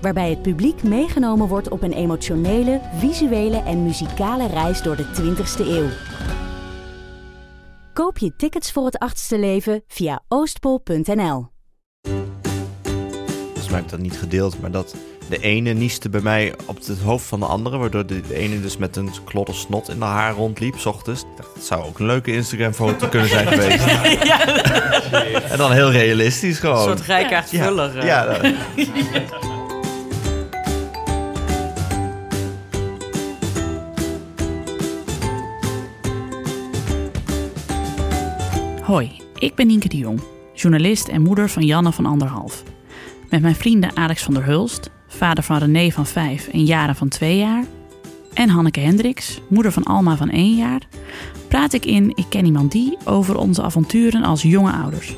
Waarbij het publiek meegenomen wordt op een emotionele, visuele en muzikale reis door de 20ste eeuw. Koop je tickets voor het achtste leven via oostpol.nl. Volgens mij heb ik dat niet gedeeld, maar dat de ene nieste bij mij op het hoofd van de andere, waardoor de, ene dus met een klodder snot in de haar rondliep, s ochtends. Dat zou ook een leuke Instagram-foto kunnen zijn geweest. En dan heel realistisch gewoon. Een soort rijkaard ja, vuller. eh. ja, dat- Hoi, ik ben Nienke de Jong, journalist en moeder van Janne van anderhalf. Met mijn vrienden Alex van der Hulst, vader van René van 5 en Jaren van 2 jaar, en Hanneke Hendricks, moeder van Alma van 1 jaar, praat ik in Ik ken iemand die over onze avonturen als jonge ouders.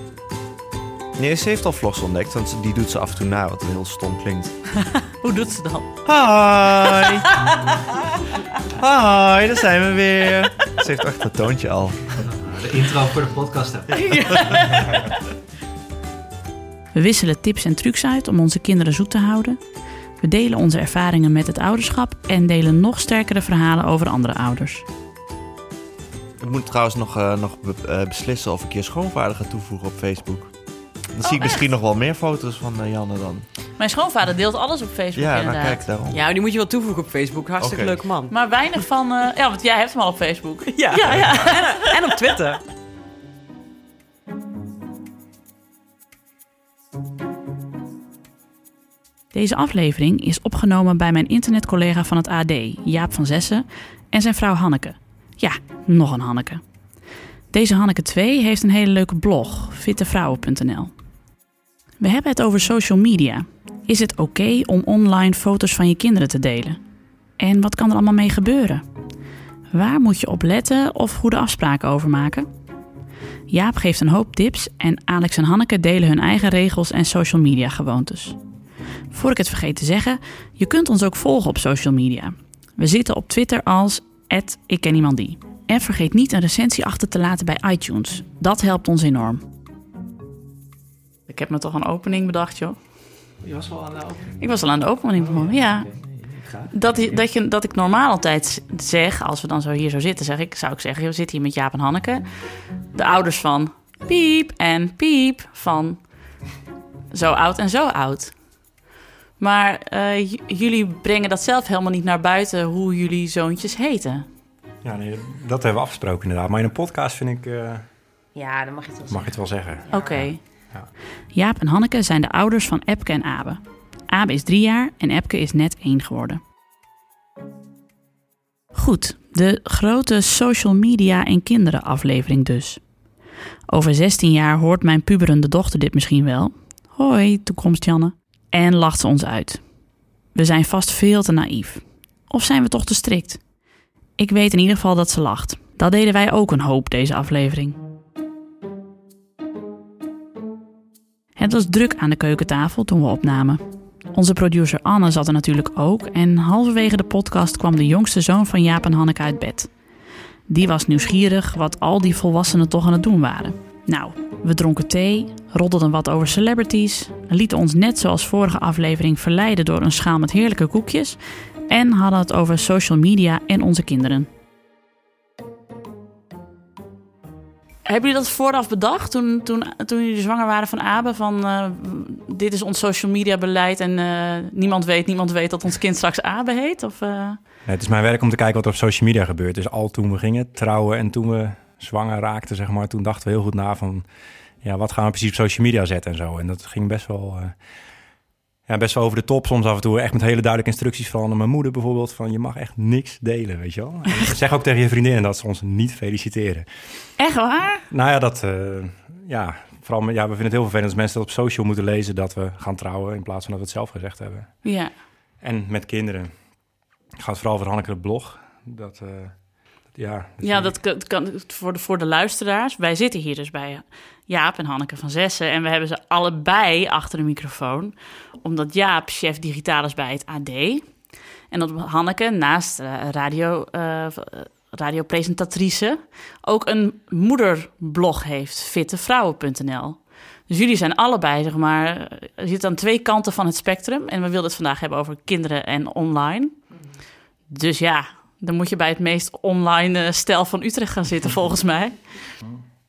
Nee, ze heeft al vlogs ontdekt, want die doet ze af en toe na, wat heel stom klinkt. Hoe doet ze dat? Hi! Hi, daar zijn we weer. Ze heeft echt dat toontje al. De intro voor de podcast heb. We wisselen tips en trucs uit om onze kinderen zoet te houden. We delen onze ervaringen met het ouderschap en delen nog sterkere verhalen over andere ouders. Ik moet trouwens nog, eh, nog be- eh, beslissen of ik je schoonvader ga toevoegen op Facebook. Dan zie ik misschien nog wel meer foto's van eh, Janne dan. Mijn schoonvader deelt alles op Facebook Ja, nou kijk, daarom. Ja, die moet je wel toevoegen op Facebook. Hartstikke leuk man. Maar weinig van... eh, ja, want jij hebt hem al op Facebook. Ja, Ja, ja. En, en op Twitter. Deze aflevering is opgenomen bij mijn internetcollega van het AD, Jaap van Zessen, en zijn vrouw Hanneke. Ja, nog een Hanneke. Deze Hanneke 2 heeft een hele leuke blog, fittevrouwen.nl. We hebben het over social media. Is het oké om online foto's van je kinderen te delen? En wat kan er allemaal mee gebeuren? Waar moet je op letten of goede afspraken over maken? Jaap geeft een hoop tips en Alex en Hanneke delen hun eigen regels en social media gewoontes. Voor ik het vergeet te zeggen, je kunt ons ook volgen op social media. We zitten op Twitter als ik ken die. En vergeet niet een recensie achter te laten bij iTunes. Dat helpt ons enorm. Ik heb me toch een opening bedacht, joh. Je was wel aan de opening. Ik was al aan de opening begonnen, ja. Dat, i- dat, je, dat ik normaal altijd zeg, als we dan zo hier zo zitten, zeg ik, zou ik zeggen, we zitten hier met Jaap en Hanneke. De ouders van Piep en Piep van zo oud en zo oud. Maar eh, j- jullie brengen dat zelf helemaal niet naar buiten hoe jullie zoontjes heten. Ja, nee, dat hebben we afgesproken inderdaad. Maar in een podcast vind ik, eh, Ja, dan mag je het wel mag je het wel zeggen. Oké. Jaap en Hanneke zijn de ouders van Epke en Abe. Abe is drie jaar en Epke is net één geworden. Goed, de grote social media en kinderen aflevering dus. Over 16 jaar hoort mijn puberende dochter dit misschien wel. Hoi, toekomst Janne. En lacht ze ons uit. We zijn vast veel te naïef. Of zijn we toch te strikt? Ik weet in ieder geval dat ze lacht. Dat deden wij ook een hoop deze aflevering. Het was druk aan de keukentafel toen we opnamen. Onze producer Anne zat er natuurlijk ook en halverwege de podcast kwam de jongste zoon van Jaap en Hanneke uit bed. Die was nieuwsgierig wat al die volwassenen toch aan het doen waren. Nou, we dronken thee, roddelden wat over celebrities, lieten ons net zoals vorige aflevering verleiden door een schaal met heerlijke koekjes en hadden het over social media en onze kinderen. Hebben jullie dat vooraf bedacht toen, toen, toen jullie zwanger waren van Abe? Van eh, dit is ons social media beleid en eh, niemand weet, niemand weet dat ons kind straks Abe heet? Of, eh? Het is mijn werk om te kijken wat er op social media gebeurt. Dus al toen we gingen trouwen en toen we zwanger raakten, zeg maar, toen dachten we heel goed na van, ja, wat gaan we precies op social media zetten en zo. En dat ging best wel, ja, best wel over de top. Soms af en toe echt met hele duidelijke instructies van mijn moeder bijvoorbeeld, van je mag echt niks delen, weet je wel. En zeg ook tegen je vriendinnen dat ze ons niet feliciteren. Echt waar? Nou ja, dat, eh, ja, vooral, ja, we vinden het heel vervelend als mensen dat op social moeten lezen dat we gaan trouwen in plaats van dat we het zelf gezegd hebben. Ja. En met kinderen. Het gaat vooral over Hanneke de blog. Dat, eh, ja, Ja, dat kan, kan voor, de, voor de luisteraars. Wij zitten hier dus bij Jaap en Hanneke van Zessen. En we hebben ze allebei achter de microfoon. Omdat Jaap chef digitaal is bij het AD. En dat Hanneke naast eh, radio, eh, radiopresentatrice ook een moederblog heeft, fittevrouwen.nl. Dus jullie zijn allebei, zeg maar, je zit aan twee kanten van het spectrum. En we wilden het vandaag hebben over kinderen en online. Dus ja, dan moet je bij het meest online eh, stel van Utrecht gaan zitten, volgens mij.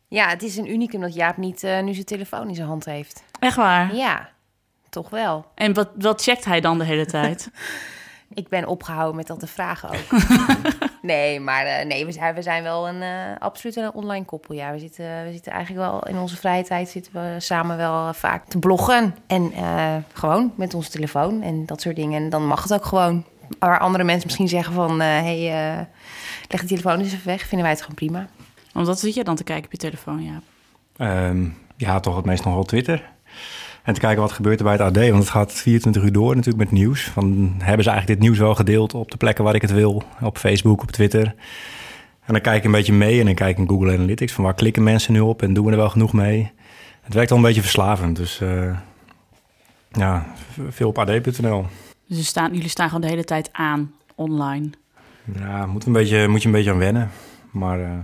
Ja, het is een unicum dat Jaap niet eh, nu zijn telefoon in zijn hand heeft. Echt waar. Ja, toch wel. En wat, wat checkt hij dan de hele tijd? Ik ben opgehouden met dat te vragen ook. nee, maar eh, nee, we zijn, we zijn wel een eh, absoluut een online koppel. Ja, we zitten, we zitten eigenlijk wel in onze vrije tijd zitten we samen wel vaak te bloggen. En eh, gewoon met onze telefoon en dat soort dingen. En dan mag het ook gewoon. Waar andere mensen misschien zeggen van... hé, hey, eh, leg de telefoon eens even weg. Vinden wij het gewoon prima. Want wat zit je dan te kijken op je telefoon, ja? Ehm, ja, toch het meest nog wel Twitter. En te kijken wat gebeurt er bij het AD. Want het gaat 24 uur door natuurlijk met nieuws. Van, hebben ze eigenlijk dit nieuws wel gedeeld op de plekken waar ik het wil? Op Facebook, op Twitter. En dan kijk ik een beetje mee en dan kijk ik in Google Analytics... van waar klikken mensen nu op en doen we er wel genoeg mee? Het werkt al een beetje verslavend. Dus eh, ja, veel op ad.nl. Dus jullie staan, jullie staan gewoon de hele tijd aan online. Ja, moet, een beetje, moet je een beetje aan wennen. Maar eh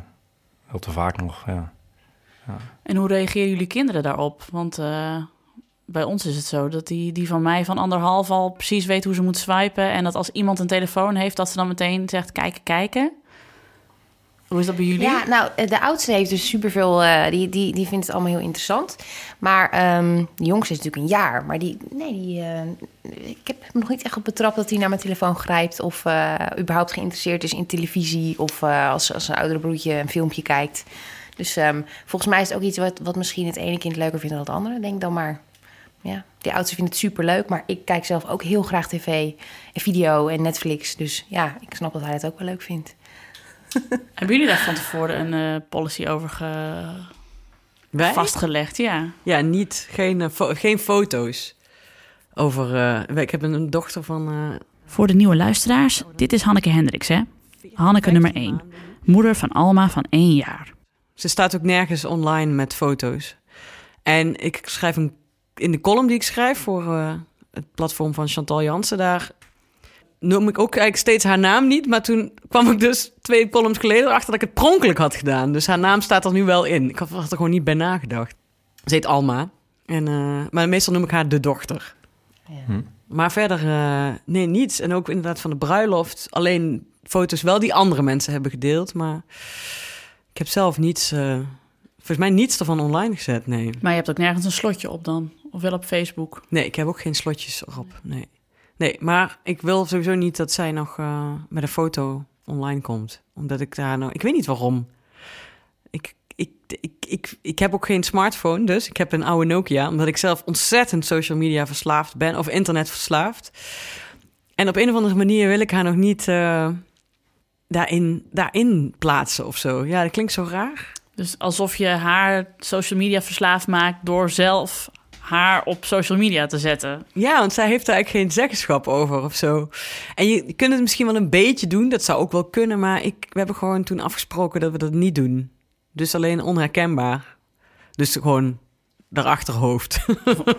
wel te vaak nog, ja. En hoe reageren jullie kinderen daarop? Want eh, bij ons is het zo dat die, die van mij van anderhalf al precies weet hoe ze moet swipen. En dat als iemand een telefoon heeft, dat ze dan meteen zegt kijken, kijken. Hoe is dat bij jullie? Ja, nou, eh, de oudste heeft dus superveel... eh die, die, die vindt het allemaal heel interessant. Maar ehm de jongste is natuurlijk een jaar. Maar die... Nee, die... eh, ik heb nog niet echt op betrapt dat hij naar mijn telefoon grijpt... of überhaupt geïnteresseerd is in televisie... of als, als een oudere broertje een filmpje kijkt. Dus ehm, volgens mij is het ook iets wat, wat misschien het ene kind leuker vindt dan het andere. Denk dan maar... Ja, die oudste vindt het superleuk, maar ik kijk zelf ook heel graag tv en video en Netflix. Dus ja, ik snap dat hij het ook wel leuk vindt. Hebben jullie daar van tevoren een eh, policy over ge- Wij? vastgelegd? Ja. Ja, niet. Geen, eh, fo- geen foto's. Over, eh, ik heb een dochter van... Voor de nieuwe luisteraars, dit is Hanneke Hendricks, hè? Hanneke nummer 1. Moeder van Alma van 1 jaar. Ze staat ook nergens online met foto's. En ik schrijf een, in de column die ik schrijf voor het platform van Chantal Jansen, daar noem ik ook eigenlijk steeds haar naam niet. Maar toen kwam ik dus twee columns geleden erachter dat ik het pronkelijk had gedaan. Dus haar naam staat er nu wel in. Ik had er gewoon niet bij nagedacht. Ze heet Alma. En, eh, maar meestal noem ik haar de dochter. Ja. Maar verder, eh, nee, niets. En ook inderdaad van de bruiloft. Alleen foto's wel die andere mensen hebben gedeeld. Maar ik heb zelf niets, eh, volgens mij niets ervan online gezet, nee. Maar je hebt ook nergens een slotje op dan? Of wel op Facebook? Nee, ik heb ook geen slotjes erop, nee. Nee, maar ik wil sowieso niet dat zij nog eh, met een foto online komt. Omdat ik daar nou... Ik weet niet waarom. Ik, ik, ik, ik, ik heb ook geen smartphone, dus ik heb een oude Nokia. Omdat ik zelf ontzettend social media verslaafd ben. Of internet verslaafd. En op een of andere manier wil ik haar nog niet eh, daarin, daarin plaatsen of zo. Ja, dat klinkt zo raar. Dus alsof je haar social media verslaafd maakt door zelf haar op social media te zetten. Ja, want zij heeft daar eigenlijk geen zeggenschap over of zo. En je, je kunt het misschien wel een beetje doen, dat zou ook wel kunnen, maar ik, we hebben gewoon toen afgesproken dat we dat niet doen. Dus alleen onherkenbaar. Dus gewoon daarachterhoofd.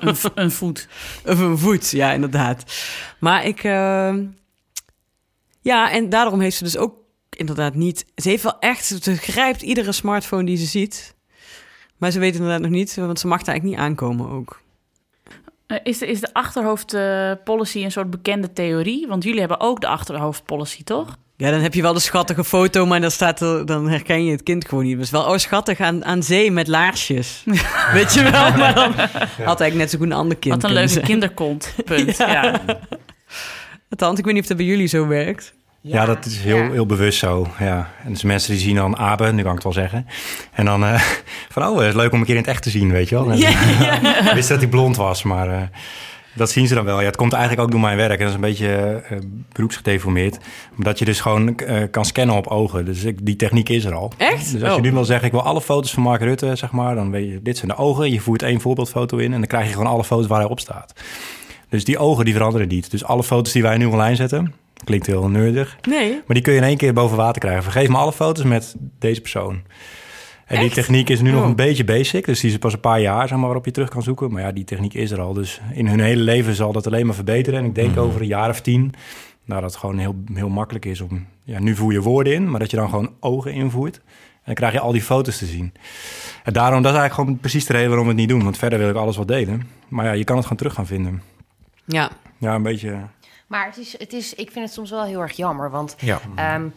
Een, v- een voet. of een voet, ja, inderdaad. Maar ik. eh, ja, en daarom heeft ze dus ook inderdaad niet. Ze heeft wel echt. Ze grijpt iedere smartphone die ze ziet. Maar ze weet inderdaad nog niet, want ze mag daar eigenlijk niet aankomen ook. Eh, Is de, is de achterhoofdpolicy een soort bekende theorie? Want jullie hebben ook de achterhoofdpolicy, toch? Ja, dan heb je wel de schattige foto, maar dan, staat er, dan herken je het kind gewoon niet. Het is wel oh, schattig aan, aan zee met laarsjes. Weet je wel? Maar dan had eigenlijk net zo goed een ander kind Wat een leuke zijn. kinderkont. Punt. Ja. Ja. Althans, ik weet niet of dat bij jullie zo werkt. Ja, dat is heel, ja. heel bewust zo. Ja. En dus mensen die zien dan Abe, nu kan ik het wel zeggen. En dan eh, van, oh, het is leuk om een keer in het echt te zien, weet je wel. En, Ik wist dat hij blond was, maar eh, dat zien ze dan wel. Ja, het komt eigenlijk ook door mijn werk. En dat is een beetje eh, beroepsgedeformeerd. Omdat je dus gewoon eh, kan scannen op ogen. Dus ik, die techniek is er al. Echt? Dus als je Oh. nu wil zeggen, ik wil alle foto's van Mark Rutte, zeg maar. Dan weet je, dit zijn de ogen. Je voert één voorbeeldfoto in. En dan krijg je gewoon alle foto's waar hij op staat. Dus die ogen die veranderen niet. Dus alle foto's die wij nu online zetten, Klinkt heel nerdig. Nee. Maar die kun je in één keer boven water krijgen. Vergeef me alle foto's met deze persoon. En die techniek is nu nog Oh. een beetje basic. Dus die is pas een paar jaar zeg maar, waarop je terug kan zoeken. Maar ja, die techniek is er al. Dus in hun hele leven zal dat alleen maar verbeteren. En ik denk Mhm. over een jaar of tien... Nou, dat het gewoon heel, heel makkelijk is om... Ja, nu voer je woorden in, maar dat je dan gewoon ogen invoert. En dan krijg je al die foto's te zien. En daarom, dat is eigenlijk gewoon precies de reden waarom we het niet doen. Want verder wil ik alles wel delen. Maar ja, je kan het gewoon terug gaan vinden. Ja. Ja, een beetje... Maar het is, het is, ik vind het soms wel heel erg jammer. Want, Ja. ehm,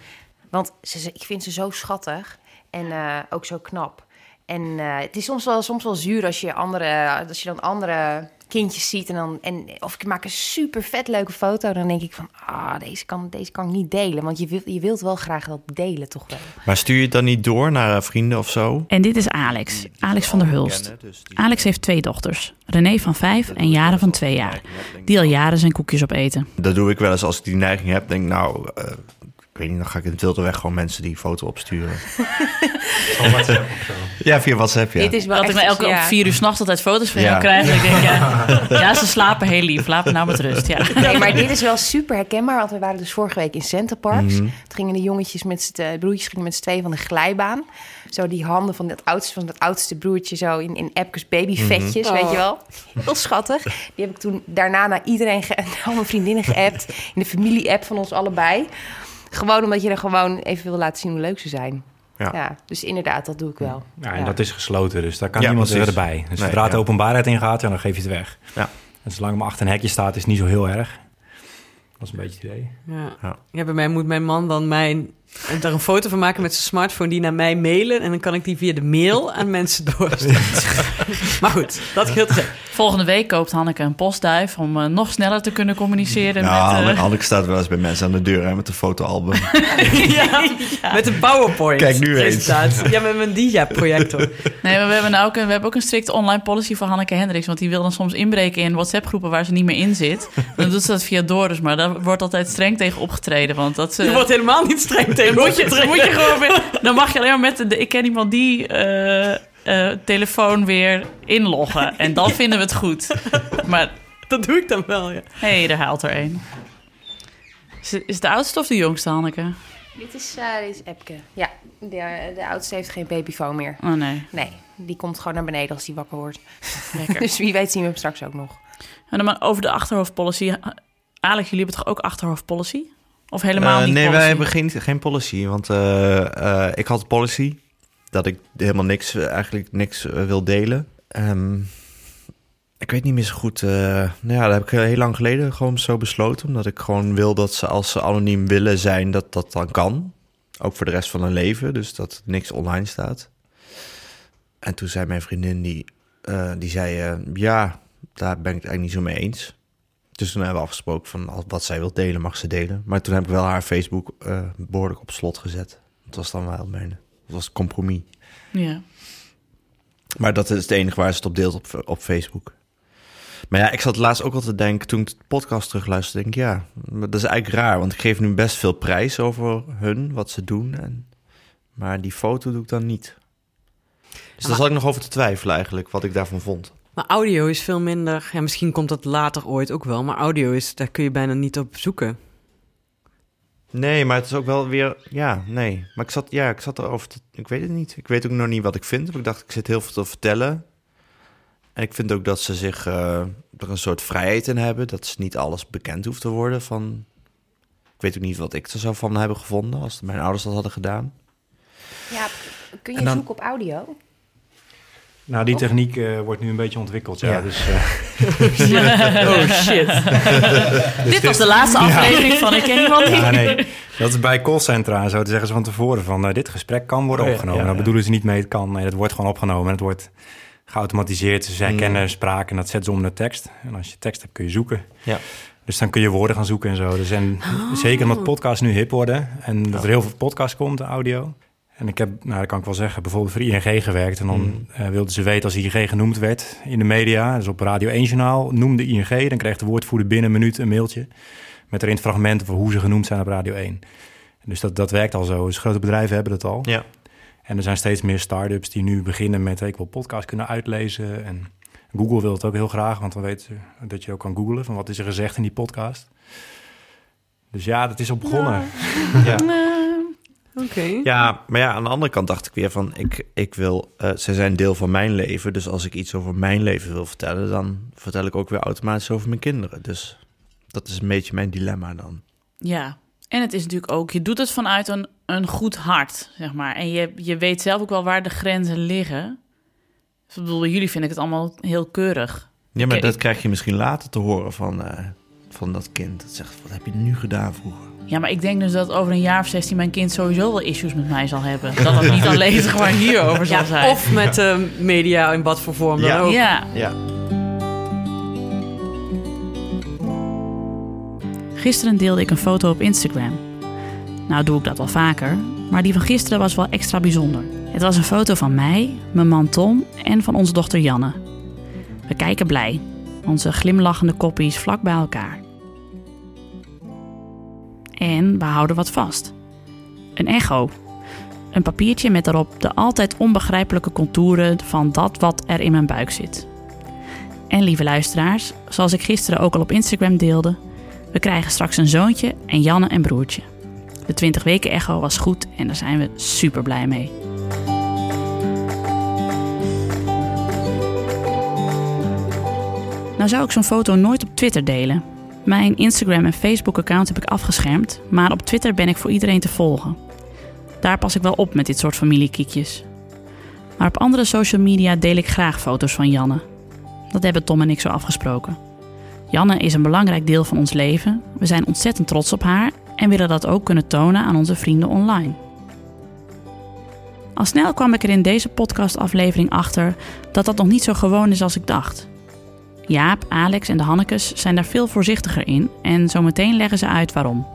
want ze, ze- ik vind ze zo schattig en eh, ook zo knap. En eh, het is soms wel, soms wel zuur als je, andere, als je dan andere kindjes ziet. En dan, en, of ik maak een super vet leuke foto. Dan denk ik van, ah, deze kan, deze kan ik niet delen. Want je, wil, je wilt wel graag dat delen, toch wel. Maar stuur je het dan niet door naar eh, vrienden of zo? En dit is Alex, Alex van der Hulst. Dus Alex heeft twee dochters, René van vijf en Jaren van twee jaar, die al jaren zijn koekjes opeten. Dat doe ik wel eens als ik die neiging heb. Denk nou, eh, ik weet niet, dan ga ik in het wilde weg gewoon mensen die foto opsturen. Ja, via WhatsApp, ja. Dit is wel Dat ik me elke ja. vier uur s'nachts altijd foto's van Ja. jou krijg. En ik denk, ja, ja, ze slapen heel lief. Laat me nou met rust. Ja. Nee, maar dit is wel super herkenbaar. Want we waren dus vorige week in Centerparks. Mhm. Toen gingen de jongetjes met z'n, de broertjes gingen met z'n tweeën van de glijbaan. Zo die handen van het oudste, van het oudste broertje zo in, in Epkes babyvetjes, Mhm. weet Oh. je wel. Heel schattig. Die heb ik toen daarna naar iedereen, ge- naar al mijn vriendinnen geappt. In de familie-app van ons allebei. Gewoon omdat je er gewoon even wil laten zien hoe leuk ze zijn. Ja. Ja, dus inderdaad, dat doe ik wel. Ja, en Ja. dat is gesloten, dus daar kan Ja, niemand precies. erbij. Dus Nee, zodra de openbaarheid ingaat, ja, dan geef je het weg. Ja. En zolang maar achter een hekje staat, is het niet zo heel erg. Dat is een beetje het idee. Ja. Ja. ja, bij mij moet mijn man dan mijn, daar een foto van maken met zijn smartphone, die naar mij mailen. En dan kan ik die via de mail aan mensen doorsturen. maar goed, dat geldt. Volgende week koopt Hanneke een postduif om eh, nog sneller te kunnen communiceren. Ja, met, eh, Anne- Anneke staat wel eens bij mensen aan de deur hè, met een fotoalbum. ja, met een PowerPoint. Kijk nu eens. Ja, met mijn dia-projector. Nee, maar we hebben, nou ook een, we hebben ook een strikte online policy voor Hanneke Hendricks. Want die wil dan soms inbreken in WhatsApp-groepen waar ze niet meer in zit. Dan doet ze dat via Doris, maar daar wordt altijd streng tegen opgetreden. Want dat ze... Je wordt helemaal niet streng tegen Dan moet je, moet je gewoon weer... Dan mag je alleen maar met de... Ik ken iemand die... eh, eh, telefoon weer inloggen. En dan vinden we het goed. Maar Dat doe ik dan wel, ja. hé, hey, daar haalt er een. Is, is de oudste of de jongste, Hanneke? Dit is, eh dit is Epke. Ja, de, de oudste heeft geen babyfoon meer. Oh nee, Nee, die komt gewoon naar beneden als die wakker wordt. lekker. Dus wie weet zien we hem straks ook nog. En dan maar over de achterhoofdpolicy. Alex, jullie hebben toch ook achterhoofdpolicy? Of helemaal Eh, niet nee, policy? wij hebben geen, geen policy. Want eh, eh, ik had policy dat ik helemaal niks, eh, eigenlijk niks eh, wil delen. Ehm, ik weet niet meer zo goed. eh, nou ja, dat heb ik heel lang geleden gewoon zo besloten. Omdat ik gewoon wil dat ze als ze anoniem willen zijn, dat dat dan kan. Ook voor de rest van hun leven. Dus dat niks online staat. En toen zei mijn vriendin, die, die zei... ja, daar ben ik het eigenlijk niet zo mee eens. Dus toen hebben we afgesproken van wat zij wil delen, mag ze delen. Maar toen heb ik wel haar Facebook eh, behoorlijk op slot gezet. Dat was dan wel mijn... Dat was compromis. Ja. Maar dat is het enige waar ze het op deelt op, op Facebook. Maar ja, ik zat laatst ook al te denken, toen ik de podcast terugluisterde, denk ik, ja, dat is eigenlijk raar, want ik geef nu best veel prijs over hun, wat ze doen. En, maar die foto doe ik dan niet. Dus daar zat ik nog over te twijfelen eigenlijk, wat ik daarvan vond. Maar audio is veel minder... Ja, misschien komt dat later ooit ook wel. Maar audio is... Daar kun je bijna niet op zoeken. Nee, maar het is ook wel weer, ja, nee. Maar ik zat, ja, ik zat erover te, ik weet het niet. Ik weet ook nog niet wat ik vind. Maar ik dacht, ik zit heel veel te vertellen. En ik vind ook dat ze zich eh, er een soort vrijheid in hebben. Dat ze niet alles bekend hoeft te worden van... Ik weet ook niet wat ik er zou van hebben gevonden als mijn ouders dat hadden gedaan. Ja, kun je dan- zoeken op audio? Nou, die techniek eh, wordt nu een beetje ontwikkeld, ja. Ja. Dus, eh, Oh shit. Dit was de laatste aflevering van Ik ken iemand die... ja, nee, dat is bij callcentra en zo. te zeggen ze van tevoren van, nou, dit gesprek kan worden Oh ja, opgenomen. ja, Dan bedoelen ze niet mee, het kan. Nee, het wordt gewoon opgenomen en het wordt geautomatiseerd. Ze herkennen Mm. spraak en dat zetten ze om naar tekst. En als je tekst hebt, kun je zoeken. Ja. Dus dan kun je woorden gaan zoeken en zo. Dus en zeker omdat podcasts nu hip worden en dat er heel veel podcasts komt, audio. En ik heb, nou dat kan ik wel zeggen, bijvoorbeeld voor ING gewerkt. En dan Mm. eh, wilden ze weten als ING genoemd werd in de media. Dus op Radio 1 Journaal noemde ING. Dan kreeg de woordvoerder binnen een minuut een mailtje. Met erin het fragment over hoe ze genoemd zijn op Radio 1. Dus dat, dat werkt al zo. Dus grote bedrijven hebben dat al. Ja. En er zijn steeds meer start-ups die nu beginnen met... hey, ik wil podcast kunnen uitlezen. En Google wil het ook heel graag, want dan weten ze dat je ook kan googlen... van wat is er gezegd in die podcast. Dus ja, dat is al begonnen. Ja. Oké. Ja, maar ja, aan de andere kant dacht ik weer van, ik, ik wil, eh, ze zijn deel van mijn leven. Dus als ik iets over mijn leven wil vertellen, dan vertel ik ook weer automatisch over mijn kinderen. Dus dat is een beetje mijn dilemma dan. Ja, en het is natuurlijk ook, je doet het vanuit een, een goed hart, zeg maar. En je, je weet zelf ook wel waar de grenzen liggen. Dus ik bedoel, jullie vind ik het allemaal heel keurig. Ja, maar dat ik- krijg je misschien later te horen van, eh, van dat kind. Dat zegt, wat heb je nu gedaan vroeger? Ja, maar ik denk dus dat over een jaar of 16 mijn kind sowieso wel issues met mij zal hebben. Dat het niet alleen zeg maar hierover zal Ja, zijn. of met eh, media in wat voor vorm dan Ja. ook. Ja, Ja. Gisteren deelde ik een foto op Instagram. Nou doe ik dat wel vaker, maar die van gisteren was wel extra bijzonder. Het was een foto van mij, mijn man Tom en van onze dochter Janne. We kijken blij, onze glimlachende koppies vlak bij elkaar. En we houden wat vast. Een echo. Een papiertje met daarop de altijd onbegrijpelijke contouren van dat wat er in mijn buik zit. En lieve luisteraars, zoals ik gisteren ook al op Instagram deelde, we krijgen straks een zoontje en Janne een broertje. De 20 weken echo was goed en daar zijn we super blij mee. Nou zou ik zo'n foto nooit op Twitter delen. Mijn Instagram en Facebook account heb ik afgeschermd, maar op Twitter ben ik voor iedereen te volgen. Daar pas ik wel op met dit soort familiekiekjes. Maar op andere social media deel ik graag foto's van Janne. Dat hebben Tom en ik zo afgesproken. Janne is een belangrijk deel van ons leven. We zijn ontzettend trots op haar en willen dat ook kunnen tonen aan onze vrienden online. Al snel kwam ik er in deze podcastaflevering achter dat dat nog niet zo gewoon is als ik dacht. Jaap, Alex en de Hannekes zijn daar veel voorzichtiger in en zometeen leggen ze uit waarom.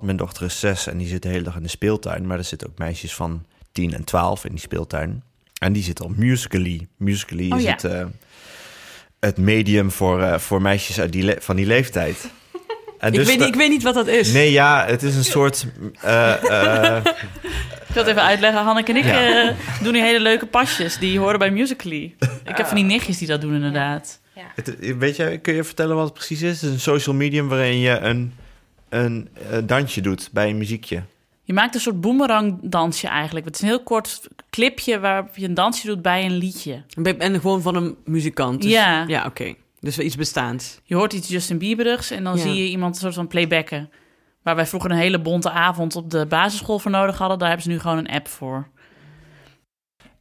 Mijn dochter is zes en die zit de hele dag in de speeltuin. Maar er zitten ook meisjes van 10 en 12 in die speeltuin. En die zitten op Musical.ly. Musical.ly Oh is ja. het, eh, het medium voor, eh, voor meisjes uit die van die leeftijd. En Ik, dus weet, ik weet niet wat dat is. Nee, ja, het is een soort... eh, Ik wil het even uitleggen. Hanneke en ik Ja. eh, doen die hele leuke pasjes. Die horen bij Musical.ly. Ik heb van die nichtjes die dat doen inderdaad. het, weet je, kun je vertellen wat het precies is? Het is een social medium waarin je een, een, eh, dansje doet bij een muziekje. Je maakt een soort boemerang dansje eigenlijk. Het is een heel kort clipje waarop je een dansje doet bij een liedje. En gewoon van een muzikant. Dus, Ja. Ja, oké. Dus wel iets bestaans. Je hoort iets Justin Bieberigs en dan Ja. zie je iemand een soort van playbacken. Waar wij vroeger een hele bonte avond op de basisschool voor nodig hadden, daar hebben ze nu gewoon een app voor.